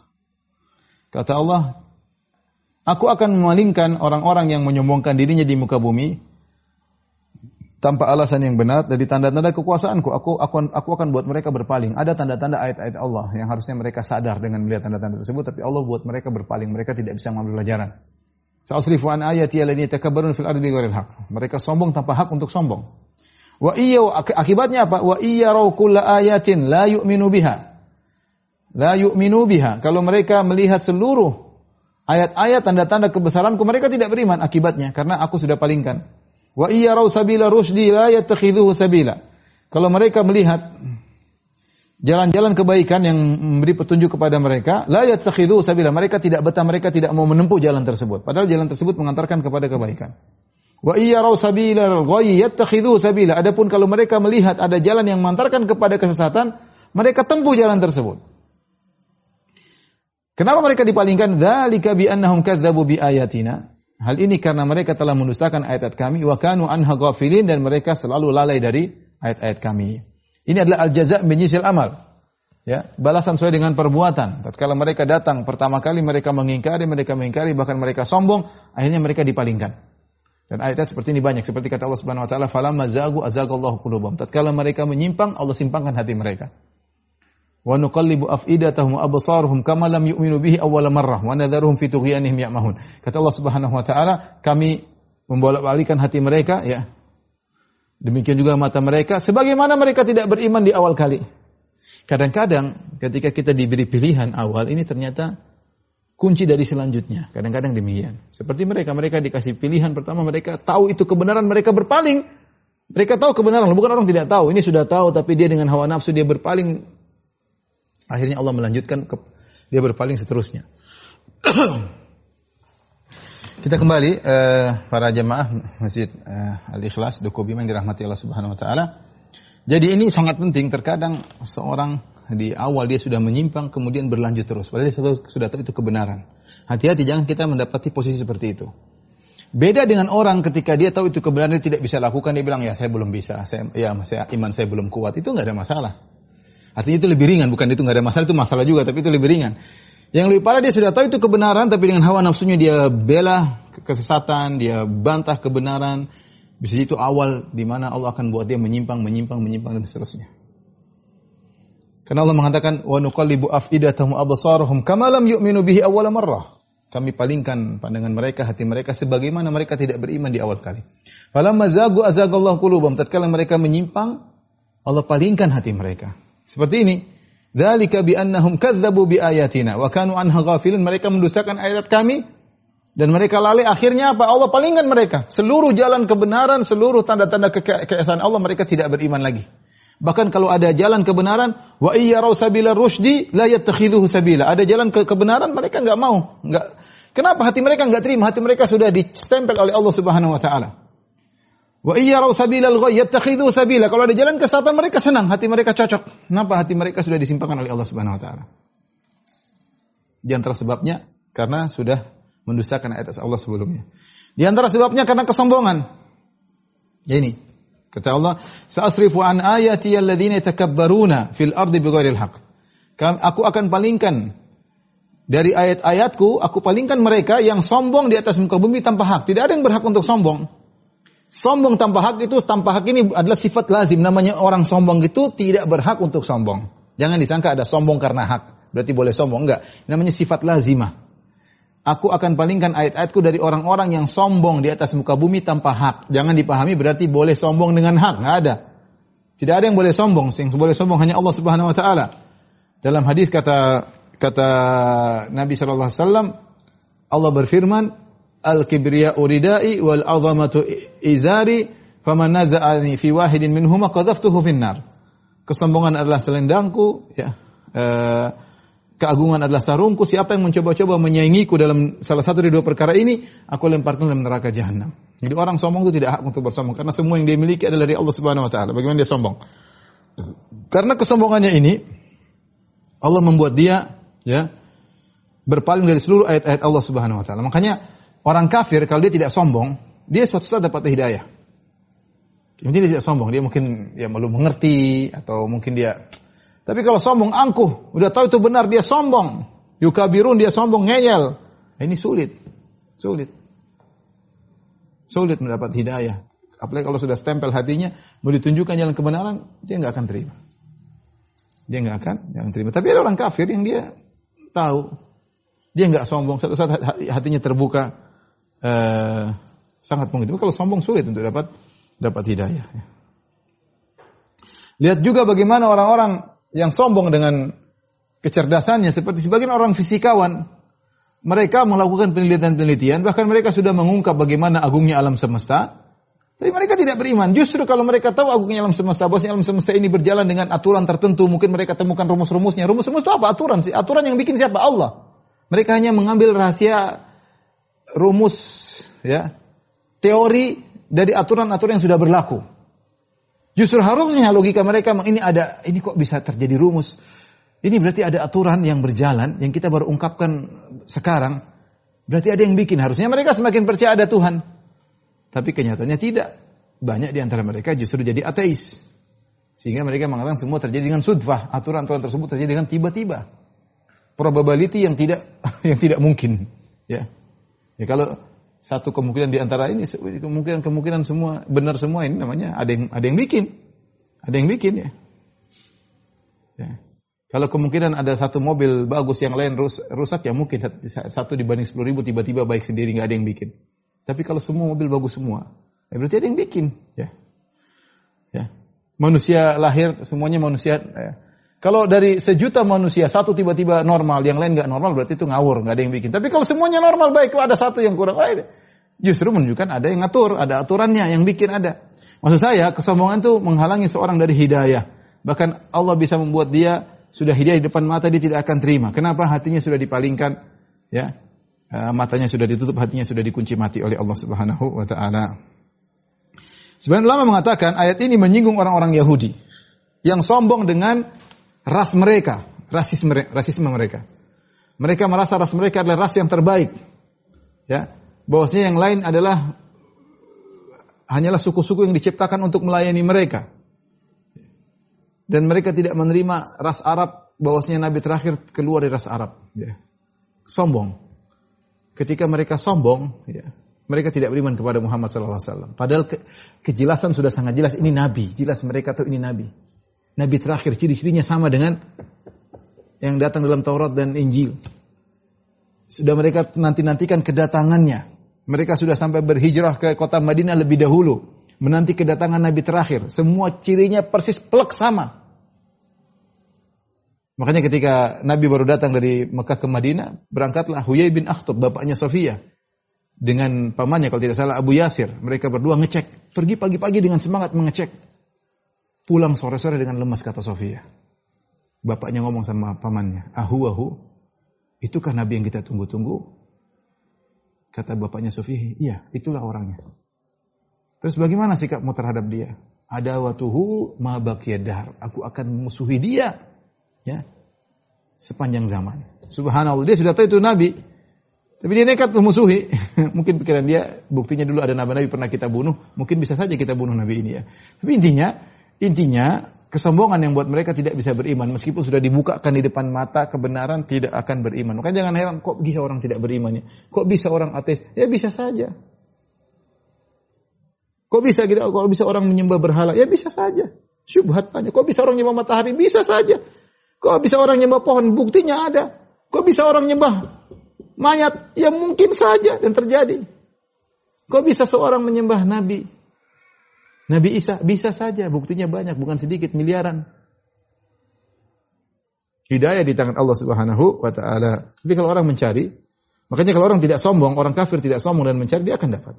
Kata Allah, aku akan memalingkan orang-orang yang menyombongkan dirinya di muka bumi tanpa alasan yang benar dari tanda-tanda kekuasaanku. Aku, aku, aku akan buat mereka berpaling. Ada tanda-tanda ayat-ayat Allah yang harusnya mereka sadar dengan melihat tanda-tanda tersebut, tapi Allah buat mereka berpaling. Mereka tidak bisa mengambil pelajaran. Sa'asrifu an ayati alladhina yatakabbaruna fil ardi bighairil haqq. Mereka sombong tanpa hak untuk sombong. Wa iya akibatnya apa? Wa iya kulla ayatin la yu'minu biha. La yu'minu biha. Kalau mereka melihat seluruh ayat-ayat tanda-tanda kebesaranku mereka tidak beriman akibatnya karena aku sudah palingkan. Wa iya sabila rusdi la yattakhidhuhu sabila. Kalau mereka melihat jalan-jalan kebaikan yang memberi petunjuk kepada mereka, la yattakhidhuhu sabila. Mereka tidak betah, mereka tidak mau menempuh jalan tersebut. Padahal jalan tersebut mengantarkan kepada kebaikan. Wa iyyaraw sabilal ghayyi yattakhidhu sabila. Adapun kalau mereka melihat ada jalan yang mengantarkan kepada kesesatan, mereka tempuh jalan tersebut. Kenapa mereka dipalingkan? Dzalika bi annahum kadzdzabu bi ayatina. Hal ini karena mereka telah mendustakan ayat-ayat kami wa kanu anha ghafilin dan mereka selalu lalai dari ayat-ayat kami. Ini adalah al-jaza' menyisil amal. Ya, balasan sesuai dengan perbuatan. Tatkala mereka datang pertama kali mereka mengingkari, mereka mengingkari bahkan mereka sombong, akhirnya mereka dipalingkan. Dan ayat-ayat seperti ini banyak seperti kata Allah Subhanahu wa taala falamma zagu azagallahu qulubahum. Tatkala mereka menyimpang Allah simpangkan hati mereka. Wa nuqallibu afidatahum absaruhum kama lam yu'minu bihi awwala marrah wa nadharuhum fi tughyanihim ya'mahun. Kata Allah Subhanahu wa taala, kami membolak-balikan hati mereka ya. Demikian juga mata mereka sebagaimana mereka tidak beriman di awal kali. Kadang-kadang ketika kita diberi pilihan awal ini ternyata kunci dari selanjutnya. Kadang-kadang demikian. Seperti mereka, mereka dikasih pilihan pertama, mereka tahu itu kebenaran, mereka berpaling. Mereka tahu kebenaran, bukan orang tidak tahu. Ini sudah tahu, tapi dia dengan hawa nafsu dia berpaling. Akhirnya Allah melanjutkan, ke, dia berpaling seterusnya. Kita kembali uh, para jemaah Masjid uh, Al-Ikhlas Dukubi yang dirahmati Allah Subhanahu wa taala. Jadi ini sangat penting terkadang seorang di awal dia sudah menyimpang kemudian berlanjut terus. Padahal dia sudah tahu itu kebenaran. Hati-hati jangan kita mendapati posisi seperti itu. Beda dengan orang ketika dia tahu itu kebenaran dia tidak bisa lakukan dia bilang ya saya belum bisa, saya ya saya iman saya belum kuat. Itu nggak ada masalah. Artinya itu lebih ringan, bukan itu nggak ada masalah itu masalah juga, tapi itu lebih ringan. Yang lebih parah dia sudah tahu itu kebenaran tapi dengan hawa nafsunya dia bela kesesatan, dia bantah kebenaran. Bisa itu awal di mana Allah akan buat dia menyimpang, menyimpang, menyimpang dan seterusnya. Karena Allah mengatakan wa nuqallibu afidatahum absarahum kama lam yu'minu bihi awwala marrah. Kami palingkan pandangan mereka, hati mereka sebagaimana mereka tidak beriman di awal kali. Falamma zagu azagallahu qulubahum. Tatkala mereka menyimpang, Allah palingkan hati mereka. Seperti ini. Dzalika bi annahum kadzdzabu bi ayatina wa kanu anha. Mereka mendustakan ayat kami dan mereka lalai akhirnya apa? Allah palingkan mereka. Seluruh jalan kebenaran, seluruh tanda-tanda keesaan Allah mereka tidak beriman lagi. Bahkan kalau ada jalan kebenaran, wa iyyarau sabila rusdi la yattakhidhuhu sabila. Ada jalan ke kebenaran mereka enggak mau, enggak. Kenapa hati mereka enggak terima? Hati mereka sudah distempel oleh Allah Subhanahu wa taala. Wa iyyarau sabila al-ghayy yattakhidhuhu sabila. Kalau ada jalan kesesatan mereka senang, hati mereka cocok. Kenapa hati mereka sudah disimpangkan oleh Allah Subhanahu wa taala? Di antara sebabnya karena sudah mendustakan ayat Allah sebelumnya. Di antara sebabnya karena kesombongan. Ya ini, Kata Allah, "Sa'asrifu an ayati alladziina yatakabbaruna fil ardi bighairil haqq." Aku akan palingkan dari ayat-ayatku, aku palingkan mereka yang sombong di atas muka bumi tanpa hak. Tidak ada yang berhak untuk sombong. Sombong tanpa hak itu tanpa hak ini adalah sifat lazim. Namanya orang sombong itu tidak berhak untuk sombong. Jangan disangka ada sombong karena hak. Berarti boleh sombong. Enggak. Namanya sifat lazimah. Aku akan palingkan ayat-ayatku dari orang-orang yang sombong di atas muka bumi tanpa hak. Jangan dipahami berarti boleh sombong dengan hak. Enggak ada. Tidak ada yang boleh sombong. Yang boleh sombong hanya Allah Subhanahu wa taala. Dalam hadis kata kata Nabi sallallahu alaihi wasallam Allah berfirman, "Al-kibriya uridai wal azamatu izari, faman naza'ani fi wahidin minhuma qadhaftuhu finnar." Kesombongan adalah selendangku, ya. E, keagungan adalah sarungku. Siapa yang mencoba-coba menyaingiku dalam salah satu dari dua perkara ini, aku lemparkan dalam neraka jahanam. Jadi orang sombong itu tidak hak untuk bersombong karena semua yang dia miliki adalah dari Allah Subhanahu wa taala. Bagaimana dia sombong? Karena kesombongannya ini Allah membuat dia ya berpaling dari seluruh ayat-ayat Allah Subhanahu wa taala. Makanya orang kafir kalau dia tidak sombong, dia suatu saat dapat hidayah. Mungkin dia tidak sombong, dia mungkin ya belum mengerti atau mungkin dia tapi kalau sombong angkuh, udah tahu itu benar dia sombong. Yukabirun dia sombong ngeyel. Nah, ini sulit. Sulit. Sulit mendapat hidayah. Apalagi kalau sudah stempel hatinya, mau ditunjukkan jalan kebenaran, dia nggak akan terima. Dia nggak akan, jangan terima. Tapi ada orang kafir yang dia tahu dia nggak sombong, satu saat hatinya terbuka, eh, sangat mungkin. Kalau sombong sulit untuk dapat dapat hidayah. Lihat juga bagaimana orang-orang yang sombong dengan kecerdasannya, seperti sebagian orang fisikawan, mereka melakukan penelitian-penelitian, bahkan mereka sudah mengungkap bagaimana agungnya alam semesta, tapi mereka tidak beriman. Justru kalau mereka tahu agungnya alam semesta, bahwasanya alam semesta ini berjalan dengan aturan tertentu, mungkin mereka temukan rumus-rumusnya. Rumus-rumus itu apa? Aturan sih. Aturan yang bikin siapa? Allah. Mereka hanya mengambil rahasia rumus ya teori dari aturan-aturan yang sudah berlaku. Justru harusnya logika mereka ini ada ini kok bisa terjadi rumus. Ini berarti ada aturan yang berjalan yang kita baru ungkapkan sekarang. Berarti ada yang bikin. Harusnya mereka semakin percaya ada Tuhan. Tapi kenyataannya tidak. Banyak di antara mereka justru jadi ateis. Sehingga mereka mengatakan semua terjadi dengan sudfah. Aturan-aturan tersebut terjadi dengan tiba-tiba probability yang tidak yang tidak mungkin. Ya. Ya kalau satu kemungkinan di antara ini kemungkinan kemungkinan semua benar semua ini namanya ada yang ada yang bikin. Ada yang bikin ya. ya. Kalau kemungkinan ada satu mobil bagus yang lain rus, rusak ya mungkin satu dibanding sepuluh ribu tiba-tiba baik sendiri nggak ada yang bikin. Tapi kalau semua mobil bagus semua, ya berarti ada yang bikin. Ya. Ya. Manusia lahir semuanya manusia ya kalau dari sejuta manusia satu tiba-tiba normal, yang lain nggak normal berarti itu ngawur, nggak ada yang bikin. Tapi kalau semuanya normal baik, ada satu yang kurang baik, justru menunjukkan ada yang ngatur, ada aturannya, yang bikin ada. Maksud saya kesombongan itu menghalangi seorang dari hidayah. Bahkan Allah bisa membuat dia sudah hidayah di depan mata dia tidak akan terima. Kenapa? Hatinya sudah dipalingkan, ya, eh, matanya sudah ditutup, hatinya sudah dikunci mati oleh Allah Subhanahu wa taala. Sebenarnya ulama mengatakan ayat ini menyinggung orang-orang Yahudi yang sombong dengan ras mereka, rasisme, rasisme mereka. Mereka merasa ras mereka adalah ras yang terbaik. Ya, bahwasanya yang lain adalah hanyalah suku-suku yang diciptakan untuk melayani mereka. Dan mereka tidak menerima ras Arab bahwasanya nabi terakhir keluar dari ras Arab, ya. Sombong. Ketika mereka sombong, ya, mereka tidak beriman kepada Muhammad SAW. Padahal ke, kejelasan sudah sangat jelas ini nabi, jelas mereka tahu ini nabi. Nabi terakhir ciri-cirinya sama dengan yang datang dalam Taurat dan Injil. Sudah mereka nanti-nantikan kedatangannya. Mereka sudah sampai berhijrah ke kota Madinah lebih dahulu. Menanti kedatangan Nabi terakhir. Semua cirinya persis plek sama. Makanya ketika Nabi baru datang dari Mekah ke Madinah, berangkatlah Huyai bin Akhtab, bapaknya Sofia. Dengan pamannya, kalau tidak salah Abu Yasir. Mereka berdua ngecek. Pergi pagi-pagi dengan semangat mengecek. Pulang sore-sore dengan lemas kata Sofia. Bapaknya ngomong sama pamannya, ahu ahu, itukah Nabi yang kita tunggu-tunggu? Kata bapaknya Sofia, iya itulah orangnya. Terus bagaimana sikapmu terhadap dia? Ada watuhu ma dahar. Aku akan memusuhi dia. Ya. Sepanjang zaman. Subhanallah. Dia sudah tahu itu Nabi. Tapi dia nekat memusuhi. mungkin pikiran dia, buktinya dulu ada nabi-nabi pernah kita bunuh. Mungkin bisa saja kita bunuh Nabi ini ya. Tapi intinya, Intinya, kesombongan yang buat mereka tidak bisa beriman. Meskipun sudah dibukakan di depan mata, kebenaran tidak akan beriman. Makanya jangan heran, kok bisa orang tidak berimannya? Kok bisa orang ateis? Ya bisa saja. Kok bisa gitu? Kok bisa orang menyembah berhala? Ya bisa saja. Syubhat banyak. Kok bisa orang nyembah matahari? Bisa saja. Kok bisa orang nyembah pohon? Buktinya ada. Kok bisa orang nyembah mayat? Ya mungkin saja dan terjadi. Kok bisa seorang menyembah nabi? Nabi Isa bisa saja, buktinya banyak, bukan sedikit, miliaran. Hidayah di tangan Allah Subhanahu wa taala. Tapi kalau orang mencari, makanya kalau orang tidak sombong, orang kafir tidak sombong dan mencari dia akan dapat.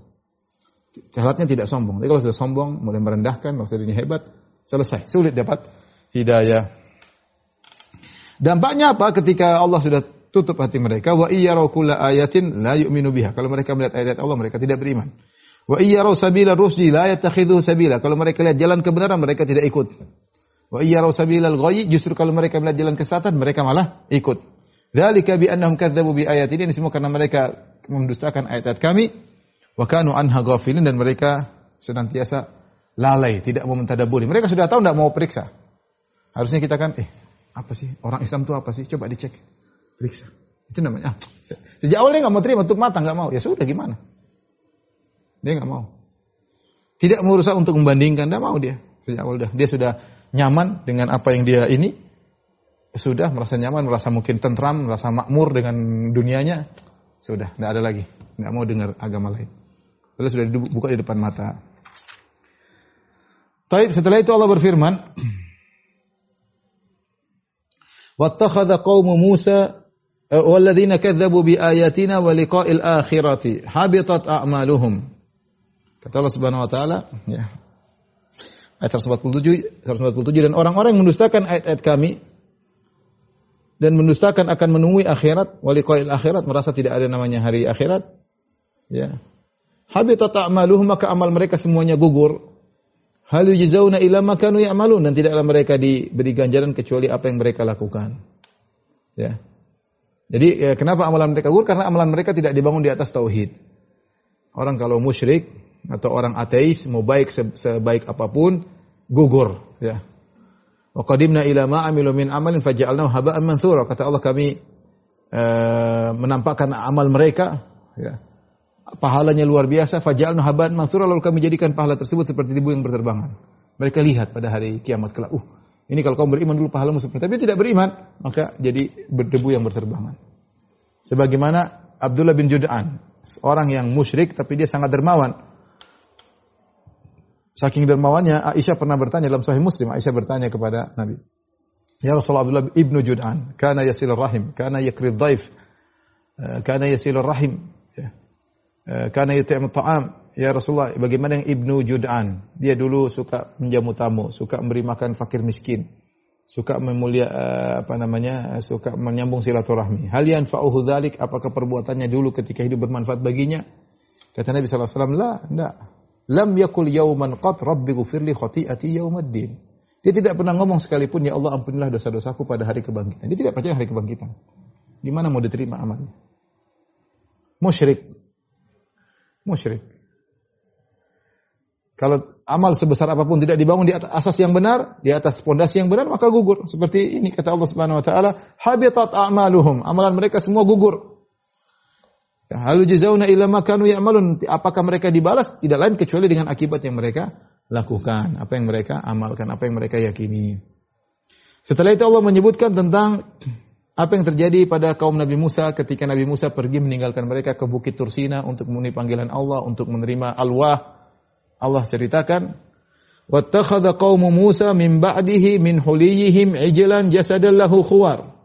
Syaratnya tidak sombong. Tapi kalau sudah sombong, mulai merendahkan, maksudnya hebat, selesai, sulit dapat hidayah. Dampaknya apa ketika Allah sudah tutup hati mereka? Wa kulla ayatin la yu'minu biha. Kalau mereka melihat ayat-ayat Allah, mereka tidak beriman. Wa iyyaraw sabila rusdi la yattakhidhu sabila. Kalau mereka lihat jalan kebenaran, mereka tidak ikut. Wa iyyaraw sabila al-ghayy, justru kalau mereka melihat jalan kesesatan, mereka malah ikut. Dzalika bi annahum kadzdzabu bi ayatina. Ini semua karena mereka mendustakan ayat-ayat kami. Wa kanu anha ghafilin dan mereka senantiasa lalai, tidak mau mentadaburi. Mereka sudah tahu tidak mau periksa. Harusnya kita kan, eh apa sih orang Islam itu apa sih? Coba dicek, periksa. Itu namanya. Ah, sejak awal dia nggak mau terima, tutup mata nggak mau. Ya sudah gimana? Dia nggak mau. Tidak mau berusaha untuk membandingkan, tidak mau dia. Sejak awal dah. Dia sudah nyaman dengan apa yang dia ini. Sudah merasa nyaman, merasa mungkin tentram, merasa makmur dengan dunianya. Sudah, tidak ada lagi. Tidak mau dengar agama lain. Lalu sudah dibuka di depan mata. Taib, setelah itu Allah berfirman, واتخذ قوم موسى والذين كذبوا بآياتنا ولقاء الآخرة حبطت أعمالهم kata Allah Subhanahu wa taala ya ayat 147 147 dan orang-orang yang mendustakan ayat-ayat kami dan mendustakan akan menemui akhirat waliqail akhirat merasa tidak ada namanya hari akhirat ya habitat a'maluhum maka amal mereka semuanya gugur Hal yujzauna ila ma kanu ya'malun dan tidaklah mereka diberi ganjaran kecuali apa yang mereka lakukan. Ya. Jadi ya, kenapa amalan mereka gugur? Karena amalan mereka tidak dibangun di atas tauhid. Orang kalau musyrik atau orang ateis mau baik sebaik apa pun gugur, ya. Wa qadimna ila ma amilu min amalin faja'alnahu haba'an manthura. Kata Allah kami uh, menampakkan amal mereka, ya pahalanya luar biasa, fajalna haban mansura lalu kami jadikan pahala tersebut seperti debu yang berterbangan. Mereka lihat pada hari kiamat kelak, uh, ini kalau kamu beriman dulu pahalamu seperti tapi tidak beriman, maka jadi berdebu yang berterbangan. Sebagaimana Abdullah bin Jud'an, seorang yang musyrik tapi dia sangat dermawan. Saking dermawannya, Aisyah pernah bertanya dalam Sahih Muslim, Aisyah bertanya kepada Nabi, Ya Rasulullah Abdullah ibnu Jud'an, kana yasilur rahim, kana yakrid dhaif, eh, kana yasilur rahim, Eh, karena yut'im ta'am. Ya Rasulullah, bagaimana yang Ibnu Jud'an? Dia dulu suka menjamu tamu, suka memberi makan fakir miskin, suka memulia eh, apa namanya? suka menyambung silaturahmi. Hal yang fa'uhu dzalik apakah perbuatannya dulu ketika hidup bermanfaat baginya? Kata Nabi sallallahu alaihi wasallam, "La, enggak. Lam yakul yauman qat rabbi ghfirli khati'ati yaumaddin." Dia tidak pernah ngomong sekalipun, "Ya Allah, ampunilah dosa-dosaku pada hari kebangkitan." Dia tidak percaya hari kebangkitan. Gimana mau diterima amalnya? Musyrik musyrik. Kalau amal sebesar apa pun tidak dibangun di atas asas yang benar, di atas pondasi yang benar, maka gugur. Seperti ini kata Allah Subhanahu wa taala, habitat a'maluhum. Amalan mereka semua gugur. Halu jazauna ila ma kanu ya'malun. Apakah mereka dibalas? Tidak lain kecuali dengan akibat yang mereka lakukan, apa yang mereka amalkan, apa yang mereka yakini. Setelah itu Allah menyebutkan tentang apa yang terjadi pada kaum Nabi Musa ketika Nabi Musa pergi meninggalkan mereka ke Bukit Tursina untuk memenuhi panggilan Allah untuk menerima alwah? Allah ceritakan, "Wattakhadha qaumu Musa min ba'dihi min huliyihim ijlan jasadan lahu khuwar."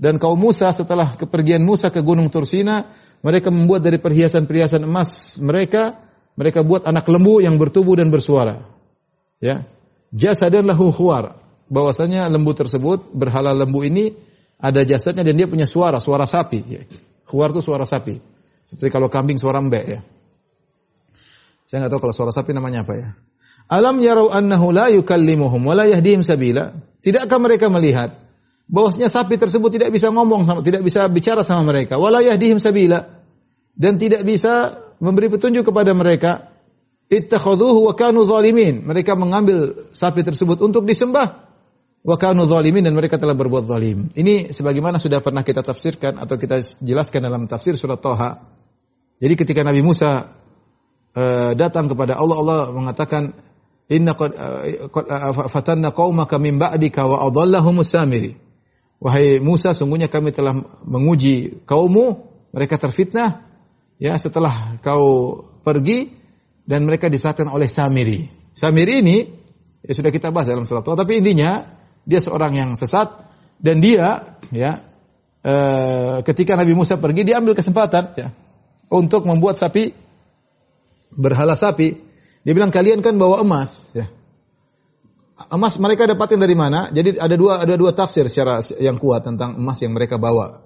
Dan kaum Musa setelah kepergian Musa ke Gunung Tursina, mereka membuat dari perhiasan-perhiasan emas mereka, mereka buat anak lembu yang bertubuh dan bersuara. Ya. Jasadan lahu khuwar. Bahwasanya lembu tersebut, berhala lembu ini ada jasadnya dan dia punya suara, suara sapi. Keluar tuh suara sapi. Seperti kalau kambing suara mbek ya. Saya nggak tahu kalau suara sapi namanya apa ya. Alam yarau annahu la yukallimuhum wa la yahdihim sabila. Tidakkah mereka melihat bahwasanya sapi tersebut tidak bisa ngomong sama tidak bisa bicara sama mereka, wa la yahdihim sabila dan tidak bisa memberi petunjuk kepada mereka. Ittakhadhuhu wa kanu zalimin. Mereka mengambil sapi tersebut untuk disembah wa kanu zalimin dan mereka telah berbuat zalim. Ini sebagaimana sudah pernah kita tafsirkan atau kita jelaskan dalam tafsir surat Toha. Jadi ketika Nabi Musa eh, datang kepada Allah Allah mengatakan inna qad eh, fatanna qaumaka min ba'dika wa adallahumus samiri wahai Musa sungguhnya kami telah menguji kaummu mereka terfitnah ya setelah kau pergi dan mereka disesatkan oleh Samiri Samiri ini ya sudah kita bahas dalam surat tapi intinya dia seorang yang sesat dan dia ya eh, ketika Nabi Musa pergi dia ambil kesempatan ya untuk membuat sapi berhala sapi. Dia bilang kalian kan bawa emas, ya. Emas mereka dapatkan dari mana? Jadi ada dua ada dua tafsir secara yang kuat tentang emas yang mereka bawa.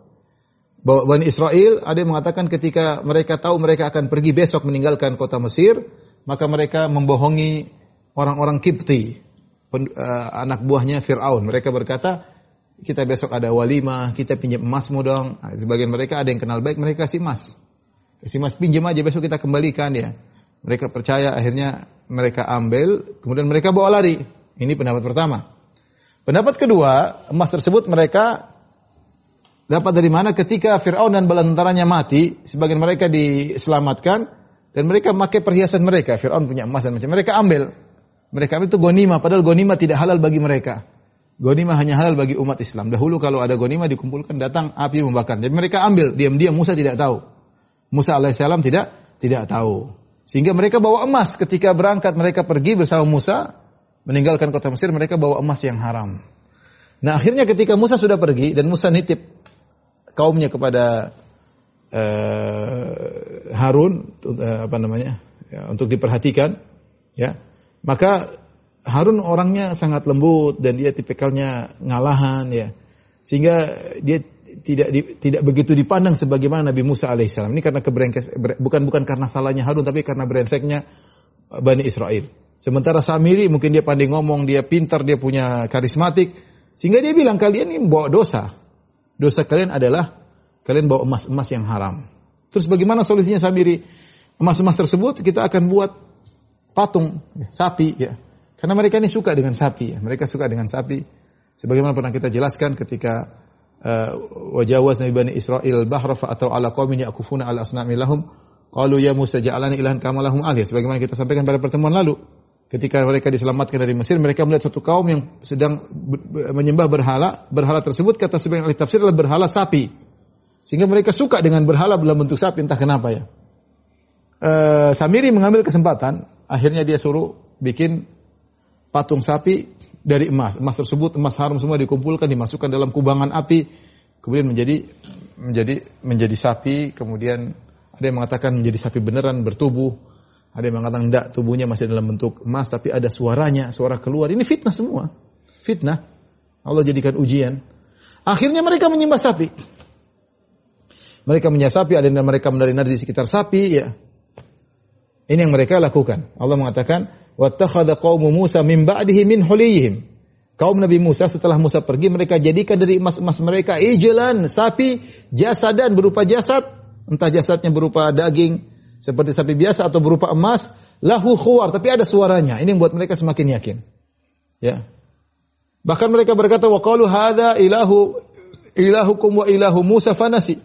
Bawa Bani Israel ada yang mengatakan ketika mereka tahu mereka akan pergi besok meninggalkan kota Mesir, maka mereka membohongi orang-orang Kipti, uh, anak buahnya Firaun. Mereka berkata, kita besok ada walimah, kita pinjam emasmu dong. Nah, sebagian mereka ada yang kenal baik, mereka kasih emas. Kasih emas pinjam aja besok kita kembalikan ya. Mereka percaya akhirnya mereka ambil, kemudian mereka bawa lari. Ini pendapat pertama. Pendapat kedua, emas tersebut mereka dapat dari mana ketika Fir'aun dan bala tentaranya mati, sebagian mereka diselamatkan dan mereka memakai perhiasan mereka. Fir'aun punya emas dan macam mereka ambil. Mereka ambil itu gonima, padahal gonima tidak halal bagi mereka. Gonima hanya halal bagi umat Islam. Dahulu kalau ada gonima dikumpulkan datang api membakar. Jadi mereka ambil, diam-diam Musa tidak tahu. Musa alaihissalam tidak tidak tahu. Sehingga mereka bawa emas ketika berangkat mereka pergi bersama Musa meninggalkan kota Mesir mereka bawa emas yang haram. Nah akhirnya ketika Musa sudah pergi dan Musa nitip kaumnya kepada uh, Harun uh, apa namanya ya, untuk diperhatikan ya maka Harun orangnya sangat lembut dan dia tipikalnya ngalahan ya sehingga dia tidak di, tidak begitu dipandang sebagaimana Nabi Musa alaihissalam. Ini karena kebrengkes bukan bukan karena salahnya Harun tapi karena brengseknya Bani Israel. Sementara Samiri mungkin dia pandai ngomong, dia pintar, dia punya karismatik sehingga dia bilang kalian ini bawa dosa. Dosa kalian adalah kalian bawa emas-emas yang haram. Terus bagaimana solusinya Samiri? Emas-emas tersebut kita akan buat patung sapi ya. Karena mereka ini suka dengan sapi ya. Mereka suka dengan sapi. Sebagaimana pernah kita jelaskan ketika wajawaz Nabi Bani Israel bahra fa atau ala qaumin yakufuna ala asnami lahum qalu ya Musa ja'alani ilahan kama lahum alih sebagaimana kita sampaikan pada pertemuan lalu ketika mereka diselamatkan dari Mesir mereka melihat satu kaum yang sedang menyembah berhala. Berhala tersebut kata sebagian ahli tafsir adalah berhala sapi. Sehingga mereka suka dengan berhala dalam bentuk sapi entah kenapa ya. Uh, Samiri mengambil kesempatan. Akhirnya dia suruh bikin patung sapi dari emas. Emas tersebut emas haram semua dikumpulkan dimasukkan dalam kubangan api. Kemudian menjadi menjadi menjadi sapi. Kemudian ada yang mengatakan menjadi sapi beneran bertubuh ada yang mengatakan tidak tubuhnya masih dalam bentuk emas tapi ada suaranya suara keluar. Ini fitnah semua. Fitnah. Allah jadikan ujian. Akhirnya mereka menyembah sapi. Mereka menyembah sapi ada yang mereka menari-nari di sekitar sapi ya. Ini yang mereka lakukan. Allah mengatakan wattakhadha qaumu Musa min ba'dihi min. Kaum Nabi Musa setelah Musa pergi mereka jadikan dari emas-emas mereka ijlan, sapi jasadan berupa jasad, entah jasadnya berupa daging seperti sapi biasa atau berupa emas, lahu khuwar, tapi ada suaranya. Ini yang membuat mereka semakin yakin. Ya. Bahkan mereka berkata wa qalu hadza ilahu ilahukum wa ilahu Musa fanasi.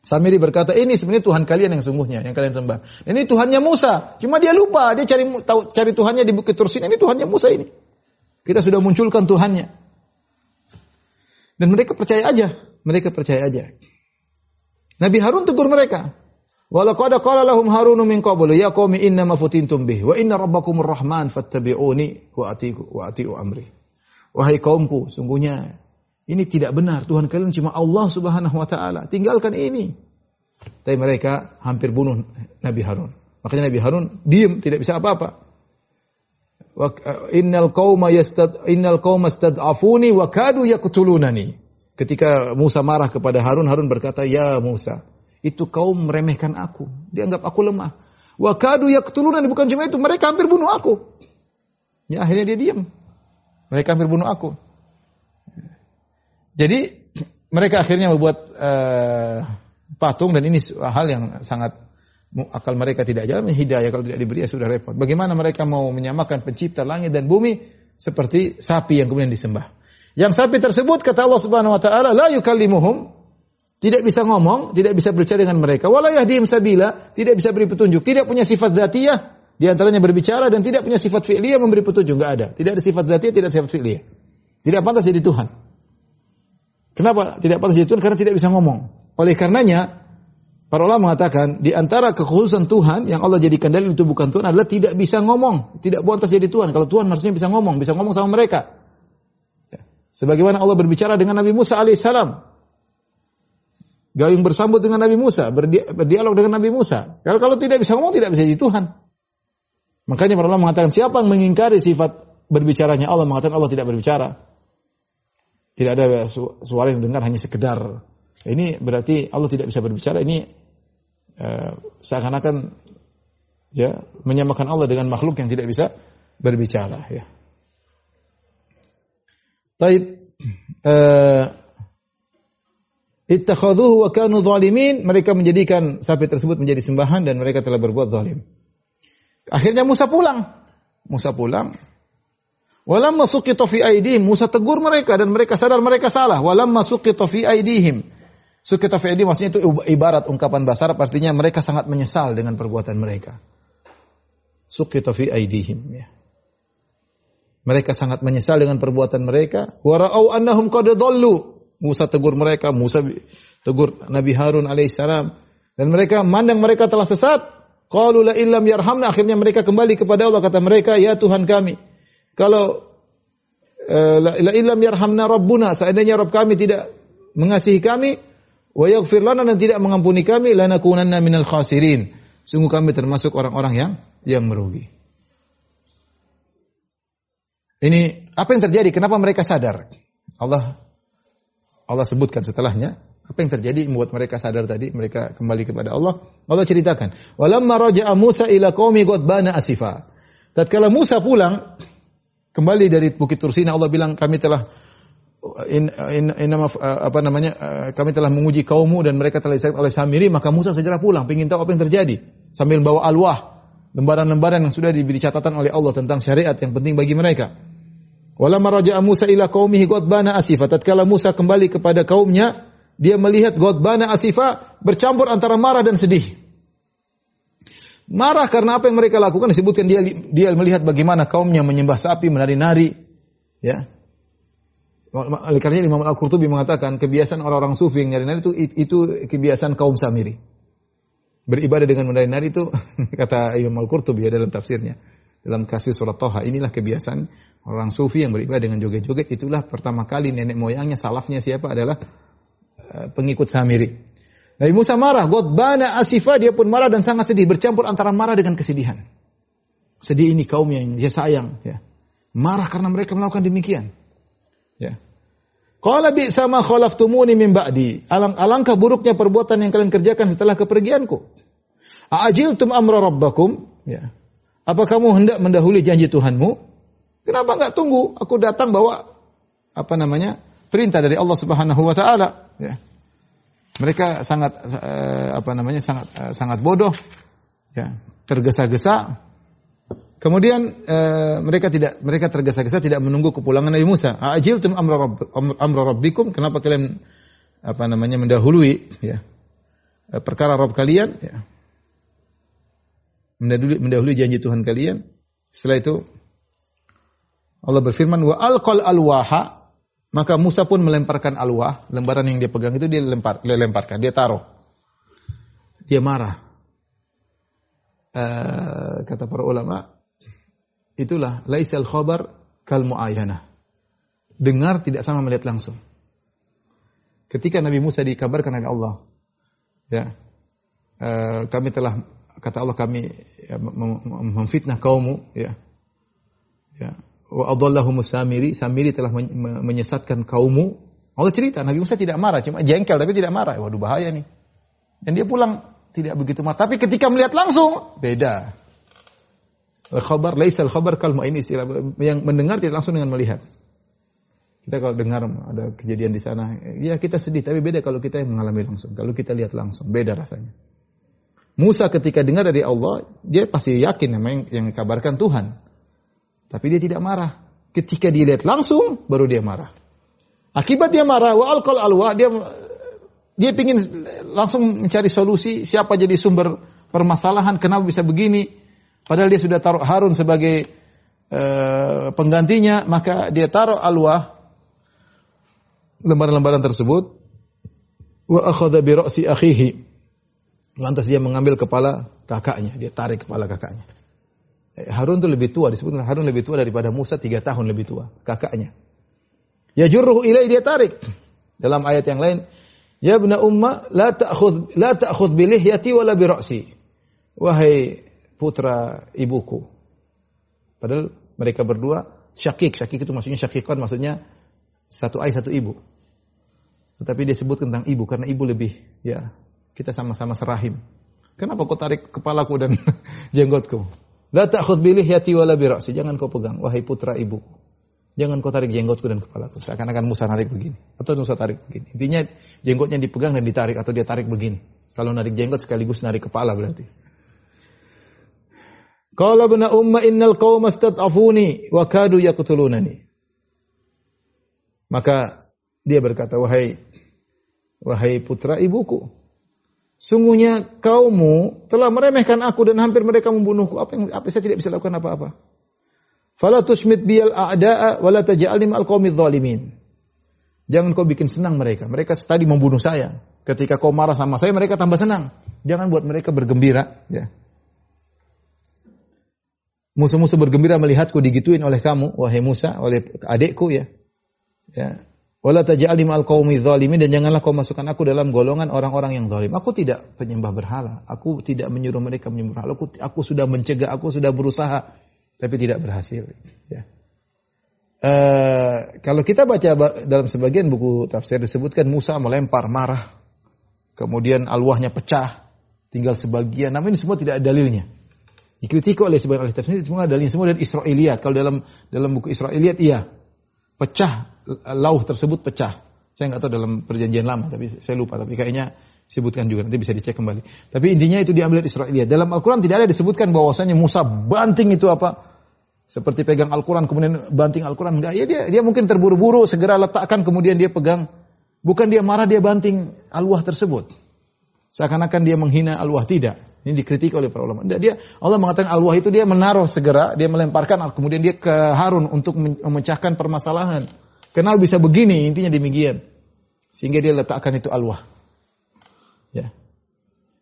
Samiri berkata, ini sebenarnya Tuhan kalian yang sungguhnya, yang kalian sembah. Ini Tuhannya Musa. Cuma dia lupa, dia cari tahu, cari Tuhannya di Bukit Tursin. Ini Tuhannya Musa ini. Kita sudah munculkan Tuhannya. Dan mereka percaya aja. Mereka percaya aja. Nabi Harun tegur mereka. Walaqad qala lahum Harunu min qablu ya qaumi inna ma futintum bih wa inna rabbakumur rahman fattabi'uni wa atiku wa atiu amri. Wahai kaumku, sungguhnya ini tidak benar. Tuhan kalian cuma Allah Subhanahu wa taala. Tinggalkan ini. Tapi mereka hampir bunuh Nabi Harun. Makanya Nabi Harun diam, tidak bisa apa-apa. Innal qauma yastad innal qauma stad'afuni wa kadu yaqtulunani. Ketika Musa marah kepada Harun, Harun berkata, "Ya Musa, itu kaum meremehkan aku. Dianggap aku lemah. Wa kadu yaqtulunani bukan cuma itu, mereka hampir bunuh aku." Ya akhirnya dia diam. Mereka hampir bunuh aku. Jadi mereka akhirnya membuat uh, patung dan ini hal yang sangat akal mereka tidak jalan hidayah kalau tidak diberi ya sudah repot. Bagaimana mereka mau menyamakan pencipta langit dan bumi seperti sapi yang kemudian disembah. Yang sapi tersebut kata Allah Subhanahu wa taala la yukallimuhum tidak bisa ngomong, tidak bisa berbicara dengan mereka. Wala yahdihim sabila, tidak bisa beri petunjuk, tidak punya sifat zatiyah, di antaranya berbicara dan tidak punya sifat fi'liyah memberi petunjuk, enggak ada. Tidak ada sifat zatiyah, tidak sifat fi'liyah. Tidak pantas jadi Tuhan. Kenapa tidak pantas jadi Tuhan? Karena tidak bisa ngomong. Oleh karenanya, para ulama mengatakan di antara kekhususan Tuhan yang Allah jadikan dalil itu bukan Tuhan adalah tidak bisa ngomong, tidak pantas jadi Tuhan. Kalau Tuhan harusnya bisa ngomong, bisa ngomong sama mereka. Ya. Sebagaimana Allah berbicara dengan Nabi Musa alaihissalam. Gayung bersambut dengan Nabi Musa, berdialog dengan Nabi Musa. Kalau kalau tidak bisa ngomong, tidak bisa jadi Tuhan. Makanya para ulama mengatakan siapa yang mengingkari sifat berbicaranya Allah mengatakan Allah tidak berbicara. Tidak ada suara yang dengar hanya sekedar. Ini berarti Allah tidak bisa berbicara. Ini uh, seakan-akan ya menyamakan Allah dengan makhluk yang tidak bisa berbicara. Ya. Taib. Uh, Ittakhaduhu wa kanu zalimin. Mereka menjadikan sapi tersebut menjadi sembahan dan mereka telah berbuat zalim. Akhirnya Musa pulang. Musa pulang. Walam masuqita fi aidihim. Musa tegur mereka dan mereka sadar mereka salah. Walam masuqita fi aidihim. Suqita fi aidihim maksudnya itu ibarat ungkapan bahasa Arab artinya mereka sangat menyesal dengan perbuatan mereka. Suqita fi aidihim ya. Mereka sangat menyesal dengan perbuatan mereka. Wara'au annahum qad dhallu. Musa tegur mereka, Musa tegur Nabi Harun alaihissalam dan mereka mandang mereka telah sesat. Qalu la illam yarhamna. Akhirnya mereka kembali kepada Allah. Kata mereka ya Tuhan kami kalau uh, la illam yarhamna rabbuna seandainya Rabb kami tidak mengasihi kami wa yaghfir lana dan tidak mengampuni kami lanakunanna minal khasirin. Sungguh kami termasuk orang-orang yang yang merugi. Ini apa yang terjadi? Kenapa mereka sadar? Allah Allah sebutkan setelahnya apa yang terjadi membuat mereka sadar tadi, mereka kembali kepada Allah. Allah ceritakan, "Walamma raja'a Musa ila qaumi ghadbana asifa." Tatkala Musa pulang kembali dari Bukit Tursina, Allah bilang, "Kami telah in, in, in, apa namanya? kami telah menguji kaummu dan mereka telah disayat oleh Samiri, maka Musa segera pulang, ingin tahu apa yang terjadi sambil membawa alwah, lembaran-lembaran yang sudah diberi catatan oleh Allah tentang syariat yang penting bagi mereka. Walamma raja'a Musa ila qaumihi ghadbana asifa. Tatkala Musa kembali kepada kaumnya, dia melihat Godbana Asifa bercampur antara marah dan sedih. Marah karena apa yang mereka lakukan disebutkan dia dia melihat bagaimana kaumnya menyembah sapi, menari-nari, ya. Oleh karenanya Imam Al-Qurtubi mengatakan kebiasaan orang-orang sufi yang nari-nari itu itu kebiasaan kaum Samiri. Beribadah dengan menari-nari itu kata Imam Al-Qurtubi ya dalam tafsirnya. Dalam kasih surat Toha inilah kebiasaan orang sufi yang beribadah dengan joget-joget itulah pertama kali nenek moyangnya salafnya siapa adalah Eh, pengikut Samiri. Nabi Musa marah, Godbana asifa dia pun marah dan sangat sedih, bercampur antara marah dengan kesedihan. Sedih ini kaum yang dia sayang, ya. Marah karena mereka melakukan demikian. Ya. Qala bi sama khalaftumuni min ba'di. Alang alangkah buruknya perbuatan yang kalian kerjakan setelah kepergianku. A'ajiltum amra rabbakum? Ya. Apa kamu hendak mendahului janji Tuhanmu? Kenapa enggak tunggu? Aku datang bawa apa namanya? perintah dari Allah Subhanahu wa taala, ya. Mereka sangat uh, apa namanya? sangat uh, sangat bodoh, ya, tergesa-gesa. Kemudian uh, mereka tidak mereka tergesa-gesa tidak menunggu kepulangan Nabi Musa. Ajiltum amra rabb, amra rabbikum? Kenapa kalian apa namanya mendahului ya perkara Rabb kalian ya. Mendahului, mendahului janji Tuhan kalian. Setelah itu Allah berfirman wa alqal alwaha maka Musa pun melemparkan alwah, lembaran yang dia pegang itu dia lempar, dia lemparkan, dia taruh. Dia marah. Uh, kata para ulama, itulah laisal khabar kal muayana. Dengar tidak sama melihat langsung. Ketika Nabi Musa dikabarkan oleh Allah, ya, uh, kami telah kata Allah kami ya, memfitnah kaummu, ya, ya, wa adallahu Samiri, Samiri telah menyesatkan kaummu. Allah cerita, Nabi Musa tidak marah, cuma jengkel tapi tidak marah. Waduh bahaya nih. Dan dia pulang tidak begitu marah. Tapi ketika melihat langsung, beda. Al-khabar, laisal khabar kalma ini istilah yang mendengar tidak langsung dengan melihat. Kita kalau dengar ada kejadian di sana, ya kita sedih, tapi beda kalau kita yang mengalami langsung. Kalau kita lihat langsung, beda rasanya. Musa ketika dengar dari Allah, dia pasti yakin memang yang dikabarkan Tuhan. Tapi dia tidak marah. Ketika dia lihat langsung, baru dia marah. Akibat dia marah, wa alqal alwa, dia dia ingin langsung mencari solusi siapa jadi sumber permasalahan, kenapa bisa begini. Padahal dia sudah taruh Harun sebagai uh, penggantinya, maka dia taruh alwah lembaran-lembaran tersebut wa akhadha bi akhihi. Lantas dia mengambil kepala kakaknya, dia tarik kepala kakaknya. Eh, Harun itu lebih tua, disebut Harun lebih tua daripada Musa tiga tahun lebih tua, kakaknya. Ya jurruhu ilai dia tarik. Dalam ayat yang lain, ya bna umma la ta'khudh la ta'khudh bi lihyati wala bi. Wahai putra ibuku. Padahal mereka berdua syakik, syakik itu maksudnya syakikon maksudnya satu ayah satu ibu. Tetapi dia sebut tentang ibu karena ibu lebih ya kita sama-sama serahim. Kenapa kau tarik kepalaku dan jenggotku? La ta'khudh bi lihyati wala bi ra'si. Jangan kau pegang wahai putra ibuku. Jangan kau tarik jenggotku dan kepalaku. Seakan-akan Musa tarik begini atau Musa tarik begini. Intinya jenggotnya dipegang dan ditarik atau dia tarik begini. Kalau narik jenggot sekaligus narik kepala berarti. Qala ibn umma innal qauma stad'afuni wa kadu yaqtulunani. Maka dia berkata, wahai wahai putra ibuku, sungguhnya kaummu telah meremehkan aku dan hampir mereka membunuhku. Apa yang apa saya tidak bisa lakukan apa-apa. Fala tushmit biyal a'da'a wa la taj'alni ma'al qaumidz zalimin. Jangan kau bikin senang mereka. Mereka tadi membunuh saya. Ketika kau marah sama saya, mereka tambah senang. Jangan buat mereka bergembira. Ya. Musuh-musuh bergembira melihatku digituin oleh kamu, wahai Musa, oleh adikku ya. Ya. Wala taj'alni ma'al qaumi dzalimin dan janganlah kau masukkan aku dalam golongan orang-orang yang zalim. Aku tidak penyembah berhala. Aku tidak menyuruh mereka menyembah berhala. Aku, aku sudah mencegah, aku sudah berusaha tapi tidak berhasil. Ya. Uh, kalau kita baca dalam sebagian buku tafsir disebutkan Musa melempar marah, kemudian alwahnya pecah, tinggal sebagian. Namun ini semua tidak ada dalilnya. Dikritik oleh sebagian ahli tafsir semua dalilnya semua dari Israiliyat. Kalau dalam dalam buku Israiliyat iya pecah lauh tersebut pecah. Saya nggak tahu dalam perjanjian lama, tapi saya lupa. Tapi kayaknya disebutkan juga nanti bisa dicek kembali. Tapi intinya itu diambil dari Israiliyat. Dalam Al-Quran tidak ada disebutkan bahwasanya Musa banting itu apa? Seperti pegang Al-Quran kemudian banting Al-Quran enggak. Ya dia dia mungkin terburu-buru segera letakkan kemudian dia pegang. Bukan dia marah dia banting alwah tersebut. Seakan-akan dia menghina alwah tidak. Ini dikritik oleh para ulama. Dia Allah mengatakan alwah itu dia menaruh segera, dia melemparkan kemudian dia ke Harun untuk memecahkan permasalahan. Kenapa bisa begini? Intinya demikian. Sehingga dia letakkan itu alwah. Ya.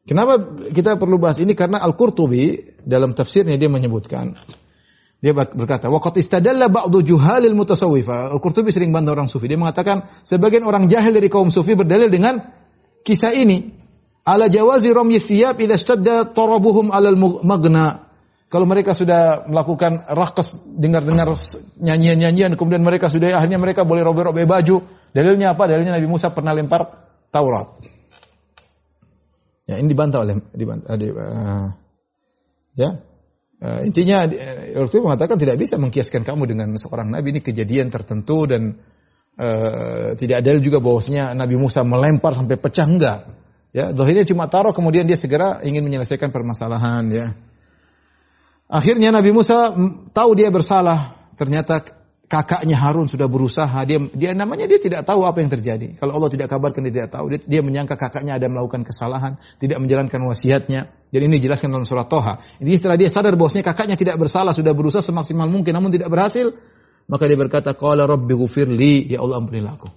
Kenapa kita perlu bahas ini? Karena Al-Qurtubi dalam tafsirnya dia menyebutkan dia berkata, "Waqad istadalla ba'dhu juhalil mutasawwifa." Al-Qurtubi sering bantah orang sufi. Dia mengatakan sebagian orang jahil dari kaum sufi berdalil dengan kisah ini ala jawazi ramyi thiyab idza istadda tarabuhum alal magna. Kalau mereka sudah melakukan rakas dengar-dengar nyanyian-nyanyian kemudian mereka sudah akhirnya mereka boleh robek-robek baju. Dalilnya apa? Dalilnya Nabi Musa pernah lempar Taurat. Ya, ini dibantah oleh dibantah di, uh, ya. Uh, intinya uh, itu mengatakan tidak bisa mengkiaskan kamu dengan seorang nabi ini kejadian tertentu dan uh, tidak ada juga bahwasanya Nabi Musa melempar sampai pecah enggak. Ya, dohirnya cuma taruh kemudian dia segera ingin menyelesaikan permasalahan ya. Akhirnya Nabi Musa tahu dia bersalah. Ternyata kakaknya Harun sudah berusaha. Dia dia namanya dia tidak tahu apa yang terjadi. Kalau Allah tidak kabarkan dia tidak tahu. Dia, dia menyangka kakaknya ada melakukan kesalahan, tidak menjalankan wasiatnya. Jadi ini dijelaskan dalam surat Toha. Ini setelah dia sadar bahwasanya kakaknya tidak bersalah, sudah berusaha semaksimal mungkin namun tidak berhasil, maka dia berkata, "Qala rabbi ghufirli, ya Allah ampunilah aku.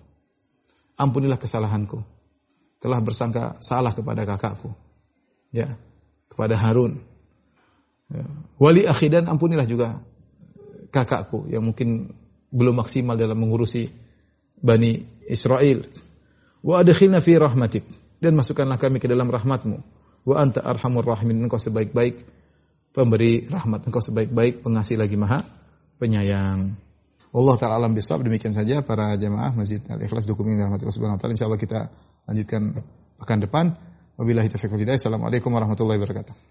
Ampunilah kesalahanku telah bersangka salah kepada kakakku. Ya, kepada Harun. Ya. Wali akhi dan ampunilah juga kakakku yang mungkin belum maksimal dalam mengurusi Bani Israel. Wa adkhilna fi rahmatik dan masukkanlah kami ke dalam rahmatmu. Wa anta arhamur rahimin engkau sebaik-baik pemberi rahmat, engkau sebaik-baik pengasih lagi maha penyayang. Allah taala alam bisawab demikian saja para jemaah Masjid Al-Ikhlas dokumen rahmatillah subhanahu wa taala insyaallah kita lanjutkan pekan depan. Wabillahi taufiq wal hidayah. Assalamualaikum warahmatullahi wabarakatuh.